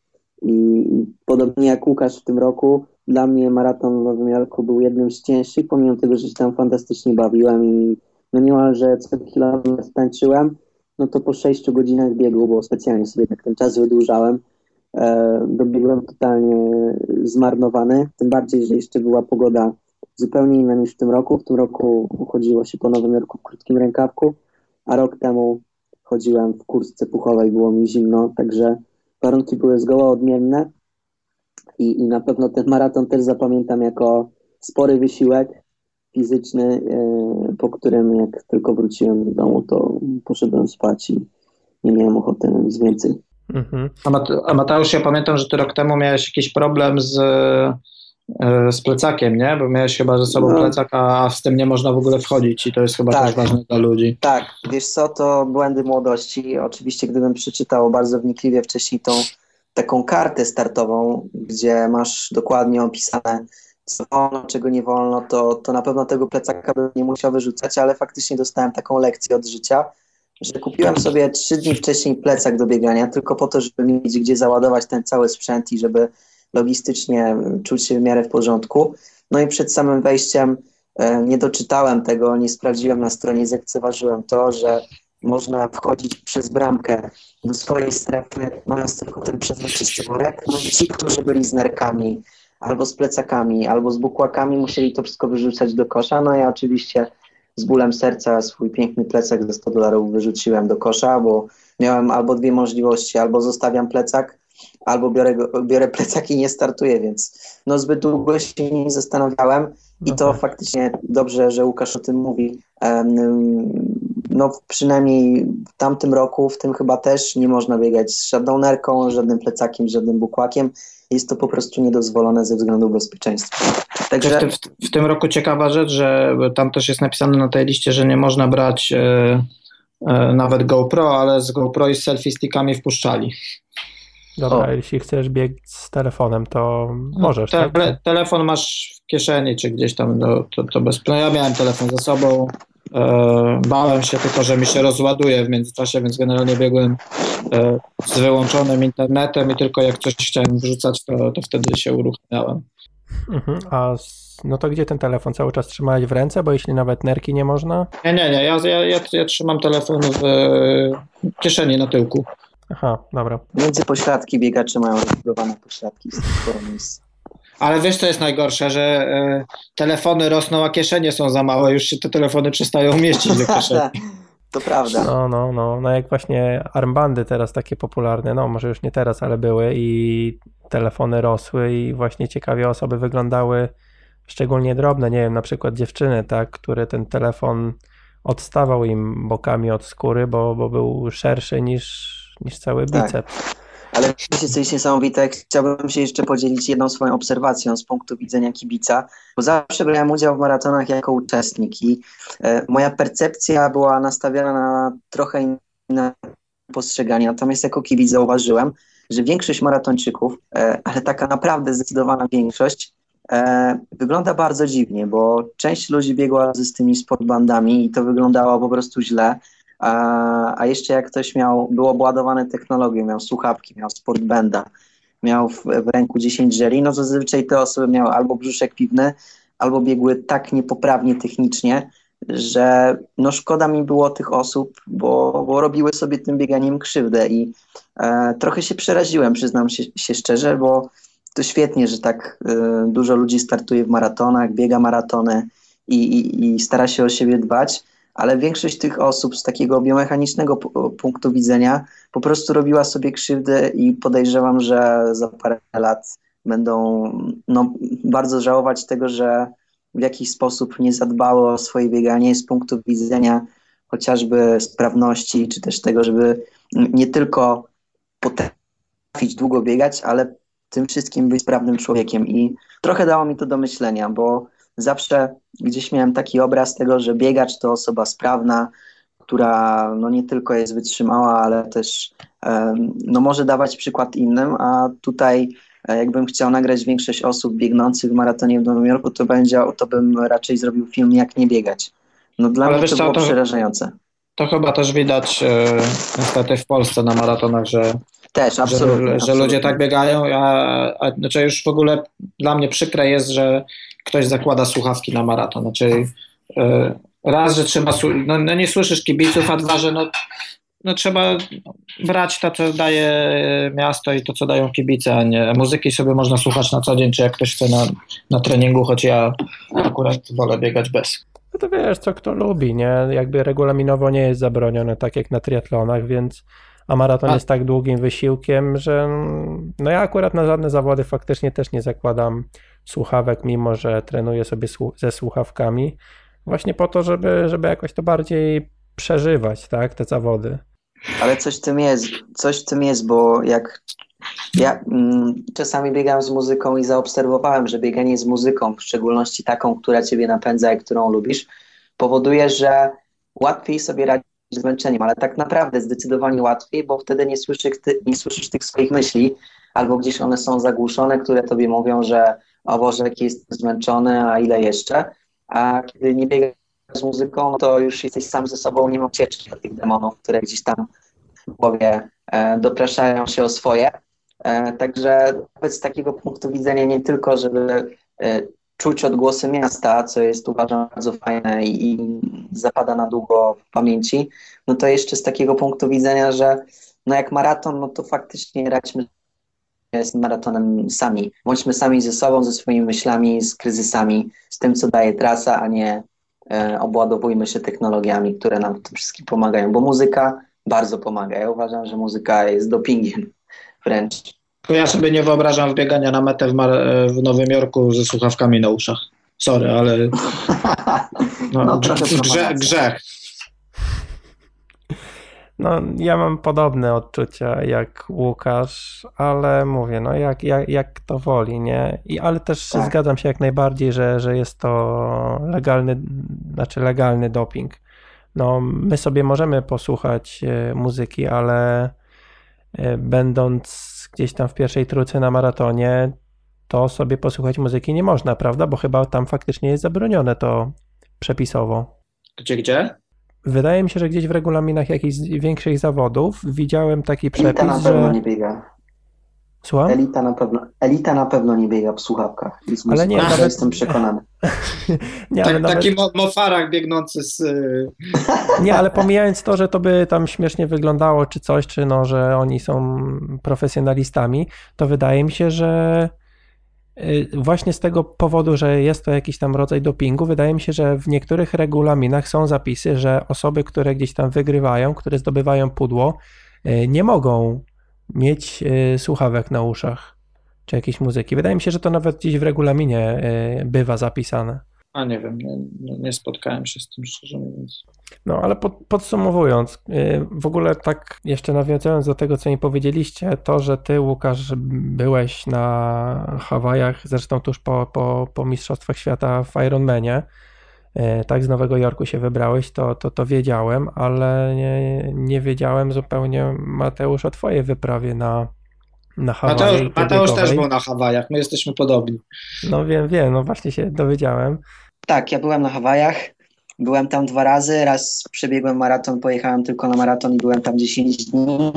I podobnie jak Łukasz w tym roku, dla mnie maraton w Nowym Jorku był jednym z cięższych, pomimo tego, że się tam fantastycznie bawiłem i no niemalże co kilometr tańczyłem, no to po sześciu godzinach biegu, bo specjalnie sobie tak ten czas wydłużałem, e, dobiegłem totalnie zmarnowany, tym bardziej, że jeszcze była pogoda zupełnie inna niż w tym roku. W tym roku chodziło się po Nowym Jorku w krótkim rękawku, a rok temu chodziłem w kurtce puchowej, było mi zimno, także warunki były zgoła odmienne i, i na pewno ten maraton też zapamiętam jako spory wysiłek fizyczny, yy, po którym jak tylko wróciłem do domu, to poszedłem spać i nie miałem ochoty na nic więcej. Mhm. A Mateusz, ja pamiętam, że ty rok temu miałeś jakiś problem z E, z plecakiem, nie? Bo miałeś chyba ze sobą no. plecak, a z tym nie można w ogóle wchodzić i to jest chyba tak. też ważne dla ludzi. Tak, wiesz co, to błędy młodości. Oczywiście gdybym przeczytał bardzo wnikliwie wcześniej tą taką kartę startową, gdzie masz dokładnie opisane co wolno, czego nie wolno, to, to na pewno tego plecaka bym nie musiał wyrzucać, ale faktycznie dostałem taką lekcję od życia, że kupiłem sobie trzy dni wcześniej plecak do biegania, tylko po to, żeby mieć gdzie załadować ten cały sprzęt i żeby logistycznie czuć się w miarę w porządku. No i przed samym wejściem e, nie doczytałem tego, nie sprawdziłem na stronie, zlekceważyłem to, że można wchodzić przez bramkę do swojej strefy, mając tylko ten przezroczysty worek. No i ci, którzy byli z nerkami, albo z plecakami, albo z bukłakami, musieli to wszystko wyrzucać do kosza. No ja oczywiście z bólem serca swój piękny plecak za 100 dolarów wyrzuciłem do kosza, bo miałem albo dwie możliwości, albo zostawiam plecak, albo biorę, biorę plecak i nie startuję, więc no zbyt długo się nie zastanawiałem i to okay. faktycznie dobrze, że Łukasz o tym mówi. No przynajmniej w tamtym roku, w tym chyba też nie można biegać z żadną nerką, żadnym plecakiem, żadnym bukłakiem. Jest to po prostu niedozwolone ze względu bezpieczeństwa. Także... W, w, w tym roku ciekawa rzecz, że tam też jest napisane na tej liście, że nie można brać e, e, nawet GoPro, ale z GoPro i z selfie stickami wpuszczali. Dobra, o. jeśli chcesz biegać z telefonem, to możesz. Te, tak? Telefon masz w kieszeni, czy gdzieś tam, no, to, to bez problemu. Ja miałem telefon ze sobą, e, bałem się tylko, że mi się rozładuje w międzyczasie, więc generalnie biegłem e, z wyłączonym internetem i tylko jak coś chciałem wrzucać, to, to wtedy się uruchamiałem. Mhm, a no to gdzie ten telefon? Cały czas trzymałeś w ręce, bo jeśli nawet nerki nie można? Nie, nie, nie. Ja, ja, ja, ja trzymam telefon w kieszeni na tyłku. Aha, dobra. Między pośladki biegacze mają rozbudowane pośladki z tego miejsca. Ale wiesz, co jest najgorsze, że e, telefony rosną, a kieszenie są za małe, już się te telefony przestają mieścić do kieszeni. To prawda. No, no, no, no jak właśnie armbandy teraz takie popularne, no może już nie teraz, ale były i telefony rosły i właśnie ciekawie osoby wyglądały szczególnie drobne, nie wiem, na przykład dziewczyny, tak, które ten telefon odstawał im bokami od skóry, bo, bo był szerszy niż, niż cały Tak. Ale wiecie, co jest niesamowite? Chciałbym się jeszcze podzielić jedną swoją obserwacją z punktu widzenia kibica, bo zawsze brałem udział w maratonach jako uczestnik i e, moja percepcja była nastawiona na trochę inne postrzeganie. Natomiast jako kibic zauważyłem, że większość maratończyków, e, ale taka naprawdę zdecydowana większość, e, wygląda bardzo dziwnie, bo część ludzi biegła z tymi sportbandami i to wyglądało po prostu źle. A, a jeszcze jak ktoś miał, był obładowany technologią, miał słuchawki, miał sportbanda, miał w, w ręku 10 żeli, no zazwyczaj te osoby miały albo brzuszek piwny, albo biegły tak niepoprawnie technicznie, że no szkoda mi było tych osób, bo, bo robiły sobie tym bieganiem krzywdę i e, trochę się przeraziłem, przyznam się, się szczerze, bo to świetnie, że tak e, dużo ludzi startuje w maratonach, biega maratony i, i, i stara się o siebie dbać, ale większość tych osób z takiego biomechanicznego punktu widzenia po prostu robiła sobie krzywdę i podejrzewam, że za parę lat będą no, bardzo żałować tego, że w jakiś sposób nie zadbały o swoje bieganie z punktu widzenia chociażby sprawności, czy też tego, żeby nie tylko potrafić długo biegać, ale tym wszystkim być sprawnym człowiekiem. I trochę dało mi to do myślenia, bo zawsze gdzieś miałem taki obraz tego, że biegacz to osoba sprawna, która no nie tylko jest wytrzymała, ale też no może dawać przykład innym, a tutaj e, jakbym chciał nagrać większość osób biegnących w maratonie w Nowym Jorku, to będzie, to bym raczej zrobił film jak nie biegać. No dla Ale mnie to co, było to- przerażające. To chyba też widać e, niestety w Polsce na maratonach, że, Też, absolutnie. że, że absolutnie. ludzie tak biegają, a, a znaczy już w ogóle dla mnie przykre jest, że ktoś zakłada słuchawki na maraton. Znaczy e, raz, że trzeba, no, no nie słyszysz kibiców, a dwa, że no, no trzeba brać to, co daje miasto i to, co dają kibice, a nie muzyki sobie można słuchać na co dzień, czy jak ktoś chce na, na treningu, choć ja akurat wolę biegać bez. No to wiesz, co kto lubi, nie? Jakby regulaminowo nie jest zabronione, tak jak na triatlonach, więc a maraton A- jest tak długim wysiłkiem, że no ja akurat na żadne zawody faktycznie też nie zakładam słuchawek, mimo że trenuję sobie ze słuchawkami, właśnie po to, żeby, żeby jakoś to bardziej przeżywać, tak, te zawody. Ale coś w tym jest, coś w tym jest, bo jak ja mm, czasami biegam z muzyką i zaobserwowałem, że bieganie z muzyką, w szczególności taką, która ciebie napędza i którą lubisz, powoduje, że łatwiej sobie radzić z zmęczeniem, ale tak naprawdę zdecydowanie łatwiej, bo wtedy nie słyszysz, nie słyszysz tych swoich myśli, albo gdzieś one są zagłuszone, które tobie mówią, że o Boże, jaki jestem zmęczony, a ile jeszcze, a kiedy nie biegasz z muzyką, no to już jesteś sam ze sobą, nie ma ucieczki od tych demonów, które gdzieś tam w głowie e, dopraszają się o swoje. E, także nawet z takiego punktu widzenia nie tylko, żeby e, czuć odgłosy miasta, co jest uważam bardzo fajne i, i zapada na długo w pamięci, no to jeszcze z takiego punktu widzenia, że no jak maraton, no to faktycznie radźmy z maratonem sami. Bądźmy sami ze sobą, ze swoimi myślami, z kryzysami, z tym, co daje trasa, a nie e, obładowujmy się technologiami, które nam w tym wszystkim pomagają, bo muzyka bardzo pomaga. Ja uważam, że muzyka jest dopingiem wręcz. Ja sobie nie wyobrażam wbiegania na metę w, Mar- w Nowym Jorku ze słuchawkami na uszach. Sorry, ale no, No, grze- grzech. No, ja mam podobne odczucia jak Łukasz, ale mówię, no jak, jak, jak kto woli, nie? I, ale też Tak. zgadzam się jak najbardziej, że, że jest to legalny, znaczy legalny doping. No, my sobie możemy posłuchać e, muzyki, ale e, będąc gdzieś tam w pierwszej trójce na maratonie, to sobie posłuchać muzyki nie można, prawda? Bo chyba tam faktycznie jest zabronione to przepisowo. Gdzie, gdzie? Wydaje mi się, że gdzieś w regulaminach jakichś większych zawodów widziałem taki Elita na przepis, pewno że... nie biega. Słucham? Elita na pewno, elita na pewno nie biega w słuchawkach. Z Ale nie, nawet- jestem przekonany. Nie, ale Tak, nawet... Taki mo- mofarak biegnący z... y, Nie, ale pomijając to, że to by tam śmiesznie wyglądało, czy coś, czy no, że oni są profesjonalistami, to wydaje mi się, że właśnie z tego powodu, że jest to jakiś tam rodzaj dopingu, wydaje mi się, że w niektórych regulaminach są zapisy, że osoby, które gdzieś tam wygrywają, które zdobywają pudło, y, nie mogą mieć y, słuchawek na uszach czy jakiejś muzyki. Wydaje mi się, że to nawet gdzieś w regulaminie bywa zapisane. A nie wiem, nie, nie, spotkałem się z tym szczerze mówiąc. No ale pod, podsumowując, y, w ogóle tak jeszcze nawiązując do tego, co mi powiedzieliście, to, że ty, Łukasz, byłeś na Hawajach, zresztą tuż po, po, po Mistrzostwach Świata w Ironmanie, y, tak z Nowego Jorku się wybrałeś, to, to, to wiedziałem, ale nie, nie wiedziałem zupełnie, Mateusz, o twojej wyprawie na, na Hawaje. Mateusz, Mateusz też był na Hawajach, my jesteśmy podobni. No wiem, wiem, no właśnie się dowiedziałem. Tak, ja byłem na Hawajach. Byłem tam dwa razy. Raz przebiegłem maraton, pojechałem tylko na maraton i byłem tam 10 dni.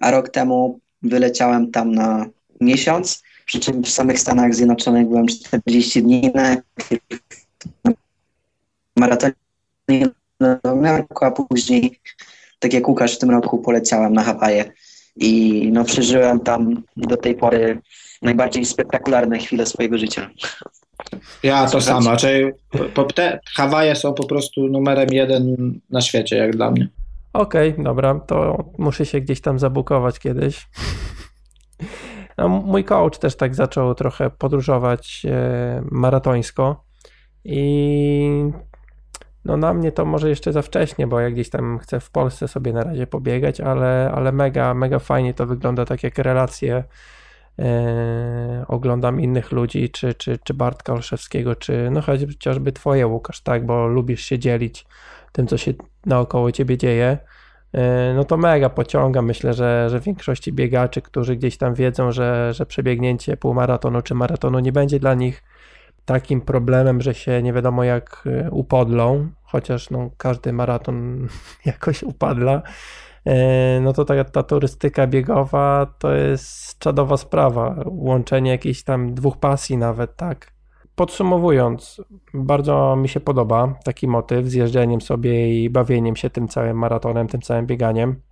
A rok temu wyleciałem tam na miesiąc. Przy czym w samych Stanach Zjednoczonych byłem 40 dni na maratonie a później, tak jak Łukasz w tym roku, poleciałem na Hawaje. I no, przeżyłem tam do tej pory najbardziej spektakularne chwile swojego życia. Ja to samo. Czyli te Hawaje są po prostu numerem jeden na świecie, jak dla mnie. Okej, okay, dobra, to muszę się gdzieś tam zabukować kiedyś. No, mój coach też tak zaczął trochę podróżować e, maratońsko i no na mnie to może jeszcze za wcześnie, bo ja gdzieś tam chcę w Polsce sobie na razie pobiegać, ale, ale mega, mega fajnie to wygląda, tak jak relacje e, oglądam innych ludzi, czy, czy, czy Bartka Olszewskiego, czy no chociażby twoje Łukasz, tak, bo lubisz się dzielić tym, co się naokoło ciebie dzieje, e, no to mega pociąga. Myślę, że, że większości biegaczy, którzy gdzieś tam wiedzą, że, że przebiegnięcie półmaratonu czy maratonu nie będzie dla nich takim problemem, że się nie wiadomo jak e, upodlą, chociaż no, każdy maraton jakoś upadla, no to ta, ta turystyka biegowa to jest czadowa sprawa. Łączenie jakichś tam dwóch pasji nawet, tak. Podsumowując, bardzo mi się podoba taki motyw z jeżdżeniem sobie i bawieniem się tym całym maratonem, tym całym bieganiem.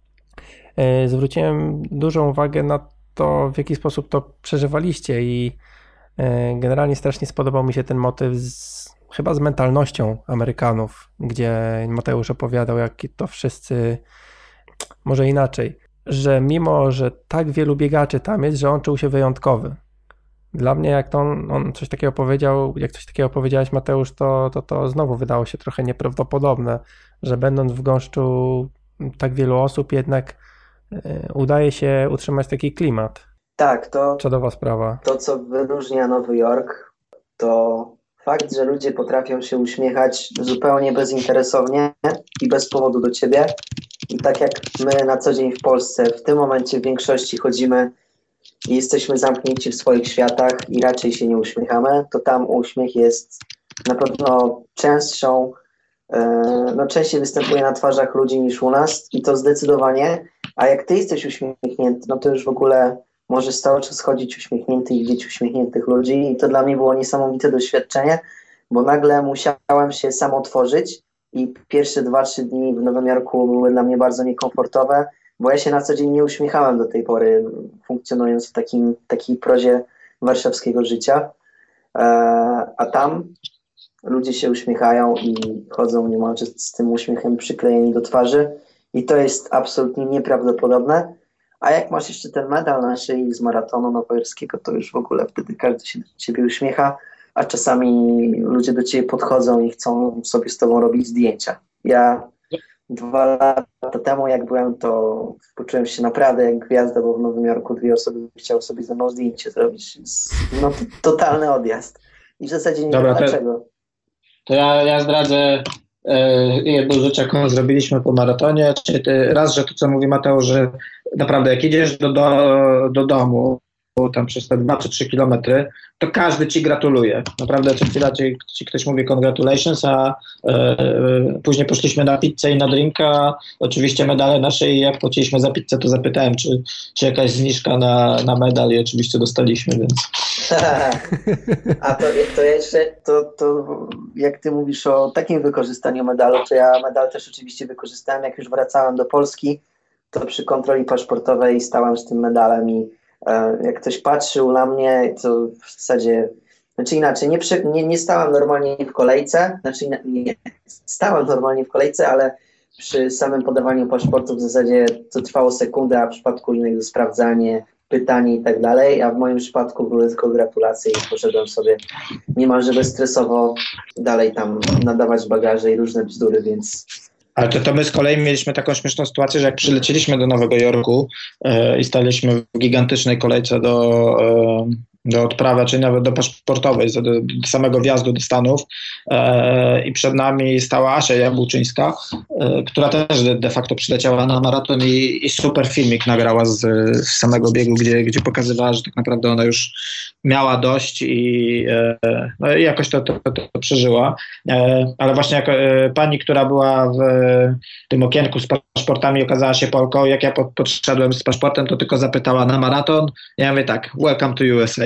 E, zwróciłem dużą uwagę na to, w jaki sposób to przeżywaliście i E, generalnie strasznie spodobał mi się ten motyw z, chyba z mentalnością Amerykanów, gdzie Mateusz opowiadał, jak to wszyscy, może inaczej, że mimo, że tak wielu biegaczy tam jest, że on czuł się wyjątkowy. Dla mnie, jak to on, on coś takiego powiedział, jak coś takiego powiedziałeś, Mateusz, to, to, to znowu wydało się trochę nieprawdopodobne, że będąc w gąszczu tak wielu osób, jednak e, udaje się utrzymać taki klimat. Tak, to. Czadowa sprawa. To, co wyróżnia Nowy Jork, to fakt, że ludzie potrafią się uśmiechać zupełnie bezinteresownie i bez powodu do ciebie. I tak jak my na co dzień w Polsce, w tym momencie w większości chodzimy i jesteśmy zamknięci w swoich światach i raczej się nie uśmiechamy, to tam uśmiech jest na pewno częstszą, e, no częściej występuje na twarzach ludzi niż u nas i to zdecydowanie. A jak ty jesteś uśmiechnięty, no to już w ogóle możesz cały czas chodzić uśmiechnięty i widzieć uśmiechniętych ludzi i to dla mnie było niesamowite doświadczenie, bo nagle musiałem się sam otworzyć i pierwsze dwa, trzy dni w Nowym Jorku były dla mnie bardzo niekomfortowe, bo ja się na co dzień nie uśmiechałem do tej pory, funkcjonując w takim, takiej prozie warszawskiego życia, e, a tam ludzie się uśmiechają i chodzą niemalże z tym uśmiechem przyklejeni do twarzy. I to jest absolutnie nieprawdopodobne. A jak masz jeszcze ten medal na szyi z maratonu nowojorskiego, to już w ogóle wtedy każdy się do ciebie uśmiecha, a czasami ludzie do ciebie podchodzą i chcą sobie z tobą robić zdjęcia. Ja dwa lata temu, jak byłem, to poczułem się naprawdę jak gwiazda, bo w Nowym Jorku dwie osoby chciały sobie ze mną zdjęcie zrobić. No, totalny odjazd. I w zasadzie nie Dobra, wiem dlaczego. To ja, ja zdradzę E, jedną rzecz, jaką zrobiliśmy po maratonie, czyli raz, że to, co mówi Mateusz, że naprawdę jak idziesz do, do, do domu, tam przez te 2 czy 3 kilometry, to każdy ci gratuluje. Naprawdę co chwila ci, ci ktoś mówi congratulations, a e, e, później poszliśmy na pizzę i na drinka. Oczywiście medale nasze i jak płaciliśmy za pizzę, to zapytałem, czy, czy jakaś zniżka na, na medal i oczywiście dostaliśmy, więc... a to, to jeszcze, to, to jak ty mówisz o takim wykorzystaniu medalu, to ja medal też oczywiście wykorzystałem, jak już wracałem do Polski, to przy kontroli paszportowej stałem z tym medalem i jak ktoś patrzył na mnie, to w zasadzie, znaczy inaczej, nie, przy, nie, nie stałem normalnie w kolejce, znaczy nie, stałem normalnie w kolejce, ale przy samym podawaniu paszportu w zasadzie to trwało sekundę, a w przypadku innych sprawdzanie, pytanie i tak dalej, a w moim przypadku były tylko gratulacje i poszedłem sobie niemalże bezstresowo dalej tam nadawać bagaże i różne bzdury, więc ale to, to my z kolei mieliśmy taką śmieszną sytuację, że jak przylecieliśmy do Nowego Jorku e, i staliśmy w gigantycznej kolejce do, e, do odprawy, czy nawet do paszportowej, do, do samego wjazdu do Stanów e, i przed nami stała Asia Jabłczyńska, e, która też de, de, facto przyleciała na maraton i, i super filmik nagrała z, z, samego biegu, gdzie, gdzie pokazywała, że tak naprawdę ona już miała dość i, e, no i jakoś to, to, to, to przeżyła. E, ale właśnie jak e, pani, która była w tym okienku z paszportami okazała się Polką, jak ja podszedłem z paszportem, to tylko zapytała na maraton. Ja mówię tak, welcome to USA.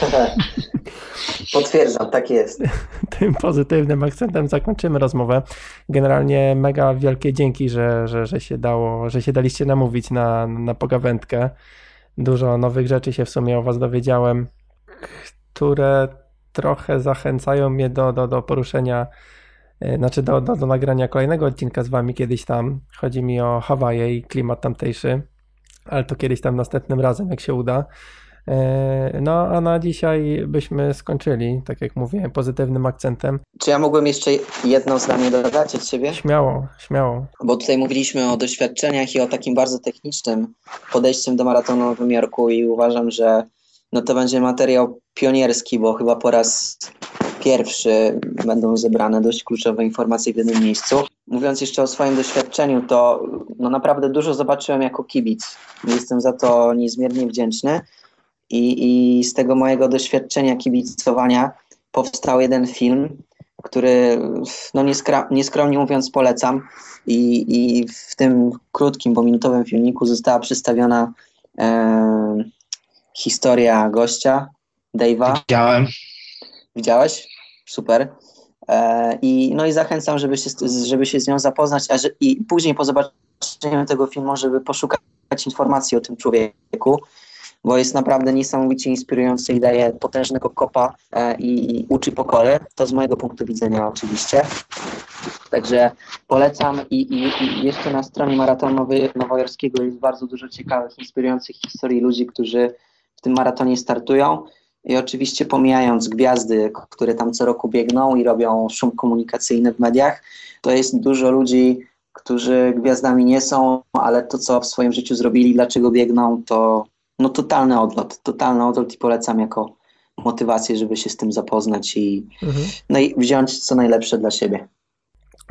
Potwierdzam, tak jest. Tym pozytywnym akcentem zakończymy rozmowę. Generalnie mega wielkie dzięki, że, że, że się dało, że się daliście namówić na, na pogawędkę. Dużo nowych rzeczy się w sumie o was dowiedziałem, które trochę zachęcają mnie do, do, do poruszenia, e, znaczy do, do, do nagrania kolejnego odcinka z wami kiedyś tam. Chodzi mi o Hawaje i klimat tamtejszy, ale to kiedyś tam następnym razem, jak się uda. E, no, a na dzisiaj byśmy skończyli, tak jak mówiłem, pozytywnym akcentem. Czy ja mógłbym jeszcze jedno zdanie dodać od siebie? Śmiało, śmiało. Bo tutaj mówiliśmy o doświadczeniach i o takim bardzo technicznym podejściem do maratonu w Nowym Jorku i uważam, że no to będzie materiał pionierski, bo chyba po raz pierwszy będą zebrane dość kluczowe informacje w jednym miejscu. Mówiąc jeszcze o swoim doświadczeniu, to no naprawdę dużo zobaczyłem jako kibic. Jestem za to niezmiernie wdzięczny. I, I z tego mojego doświadczenia kibicowania powstał jeden film, który no nieskromnie mówiąc polecam. I, I w tym krótkim, bo minutowym filmiku została przedstawiona e, historia gościa, Dave'a. Widziałem. Widziałeś? Super. E, I, no i zachęcam, żeby się, żeby się z nią zapoznać, a że, i później po zobaczeniu tego filmu, żeby poszukać informacji o tym człowieku bo jest naprawdę niesamowicie inspirujący i daje potężnego kopa e, i uczy pokory. To z mojego punktu widzenia oczywiście. Także polecam i, i, i jeszcze na stronie Maratonu Nowojorskiego jest bardzo dużo ciekawych, inspirujących historii ludzi, którzy w tym maratonie startują. I oczywiście pomijając gwiazdy, które tam co roku biegną i robią szum komunikacyjny w mediach, to jest dużo ludzi, którzy gwiazdami nie są, ale to, co w swoim życiu zrobili, dlaczego biegną, to no totalny odlot, totalny odlot i polecam jako motywację, żeby się z tym zapoznać i, mhm. no i wziąć co najlepsze dla siebie.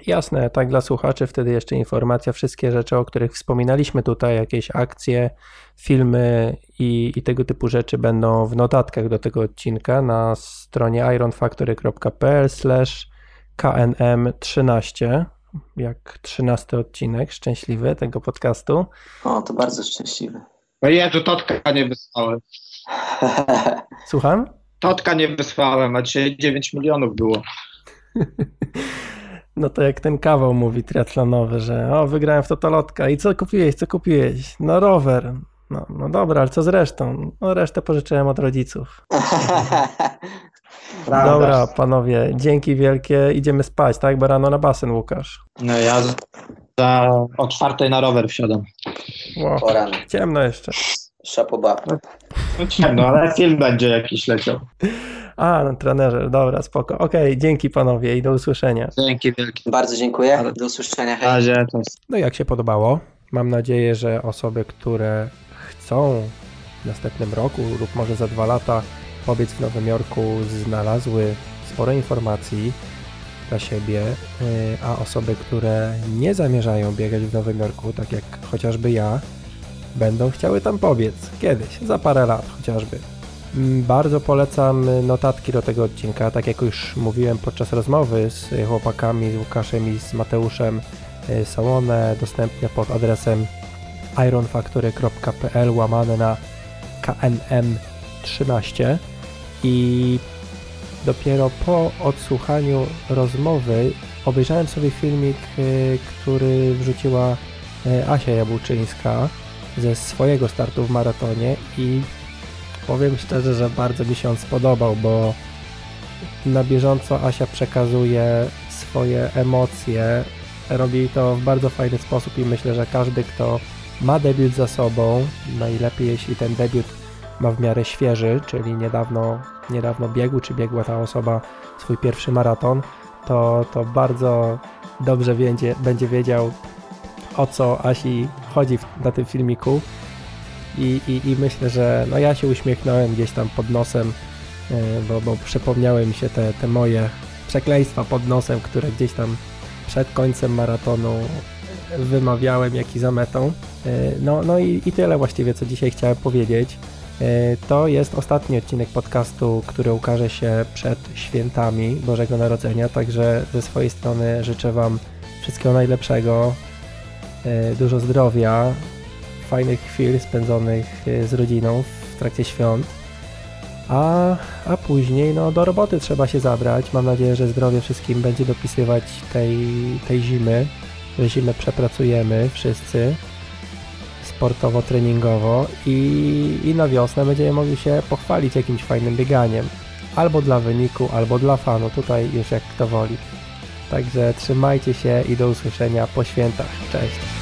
Jasne, tak dla słuchaczy wtedy jeszcze informacja, wszystkie rzeczy, o których wspominaliśmy tutaj, jakieś akcje, filmy i, i tego typu rzeczy będą w notatkach do tego odcinka na stronie ironfactory.pl knm13 jak 13 odcinek szczęśliwy tego podcastu. O, to bardzo szczęśliwy. No Jezu, Totka nie wysłałem. Słucham? Totka nie wysłałem, a dzisiaj 9 milionów było. No to jak ten kawał mówi triatlonowy, że o, wygrałem w totolotka i co kupiłeś, co kupiłeś? No rower. No, no dobra, ale co z resztą? No resztę pożyczyłem od rodziców. Dobra, panowie, dzięki wielkie. Idziemy spać, tak? Bo rano na basen, Łukasz. No ja za o czwartej na rower wsiadam. Wow. Ciemno jeszcze. Szapoba. No ciemno, ale film będzie jakiś leciał. A, no, trenerze, dobra, spoko. Okej, okay, dzięki panowie i do usłyszenia. Dzięki wielkie. Bardzo dziękuję, do usłyszenia. Hej. Razie, no jak się podobało? Mam nadzieję, że osoby, które chcą w następnym roku lub może za dwa lata pobiec w Nowym Jorku znalazły sporo informacji dla siebie, y, a osoby, które nie zamierzają biegać w Nowym Jorku, tak jak chociażby ja, będą chciały tam pobiec kiedyś, za parę lat chociażby. Mm, bardzo polecam notatki do tego odcinka, tak jak już mówiłem podczas rozmowy z chłopakami, z Łukaszem i z Mateuszem, y, są one dostępne pod adresem ironfactory.pl łamane na KNM13 i dopiero po odsłuchaniu rozmowy obejrzałem sobie filmik, y, który wrzuciła y, Asia Jabłczyńska ze swojego startu w maratonie i powiem szczerze, że bardzo mi się on spodobał, bo na bieżąco Asia przekazuje swoje emocje, robi to w bardzo fajny sposób i myślę, że każdy, kto ma debiut za sobą, najlepiej jeśli ten debiut ma w miarę świeży, czyli niedawno, niedawno biegł, czy biegła ta osoba swój pierwszy maraton, to, to bardzo dobrze będzie, będzie wiedział o co Asi chodzi w, na tym filmiku I, i, i myślę, że no ja się uśmiechnąłem gdzieś tam pod nosem, yy, bo, bo przypomniały mi się te, te moje przekleństwa pod nosem, które gdzieś tam przed końcem maratonu wymawiałem, jak i za metą. Yy, no, no i, i tyle właściwie, co dzisiaj chciałem powiedzieć. E, to jest ostatni odcinek podcastu, który ukaże się przed świętami Bożego Narodzenia, także ze swojej strony życzę Wam wszystkiego najlepszego, e, dużo zdrowia, fajnych chwil spędzonych e, z rodziną w trakcie świąt. A, a później no, do roboty trzeba się zabrać. Mam nadzieję, że zdrowie wszystkim będzie dopisywać tej, tej zimy, że zimę przepracujemy wszyscy sportowo-treningowo i, i na wiosnę będziemy mogli się pochwalić jakimś fajnym bieganiem. Albo dla wyniku, albo dla fanu, tutaj już jak kto woli. Także trzymajcie się i do usłyszenia po świętach. Cześć!